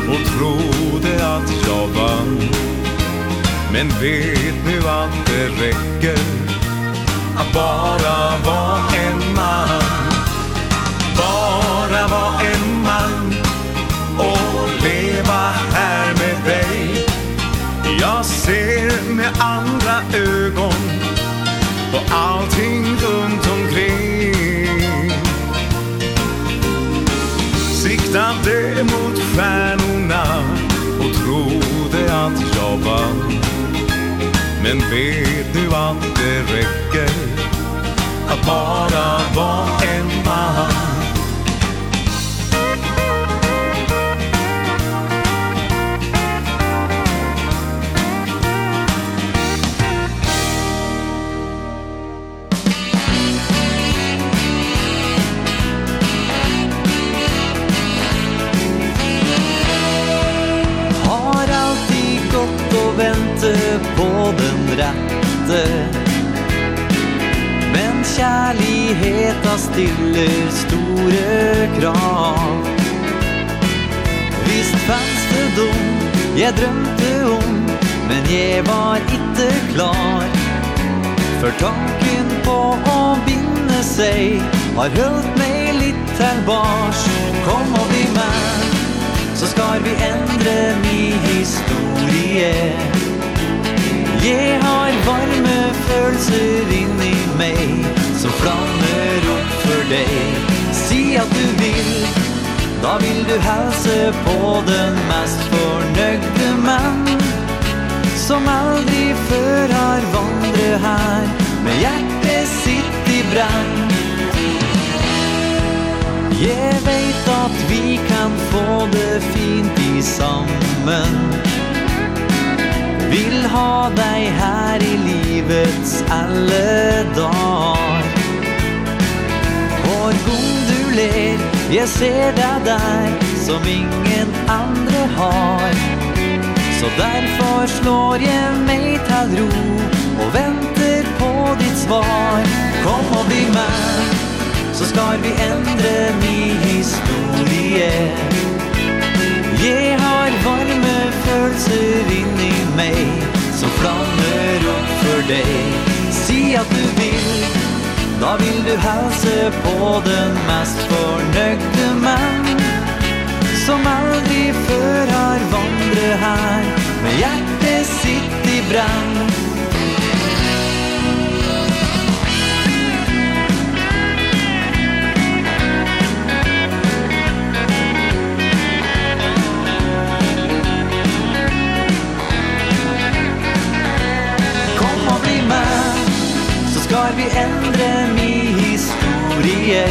och trodde att jag vann. Men vet nu att det räcker att bara vara en man. Bara vara en man och leva här med dig. Jag ser med andra ögon på allting tittade mot stjärnorna och trodde att jag vann. Men vet nu att det räcker att bara vara en man? på den rette Men kjærligheta stiller store krav. Visst fanns det dom jeg drømte om Men jeg var ikke klar. For tanken på å binde seg Har hølt meg litt til bars. Kom og bli med Så skal vi endre min historie Jeg har varme følelser inni meg Som flammer opp for deg. Si at du vil Da vil du helse på den mest fornøgde mann Som aldri før har vandret her Med hjertet sitt i brann. Jeg vet at vi kan få det fint i sammen. Vill ha dig här i livets alla dagar Var god du ler, jag ser det där Som ingen andre har. Så därför slår jag mig till ro Och väntar på ditt svar. Kom och bli med Så ska vi ändra min historia rörelser in i mig Som flammer opp för dig Si att du vill Da vill du helse på den mest fornøkte mann Som aldrig før har vandret her Med hjertet sitt i brann vi endre min historie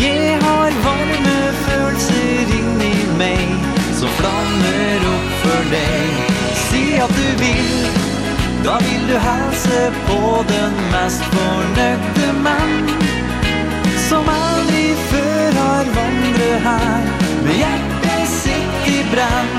Jeg har varme følelser inni meg Som flammer opp for deg Si at du vil Da vil du helse på den mest fornøgde mann Som aldri før har vandret her Med hjertet sitt i brann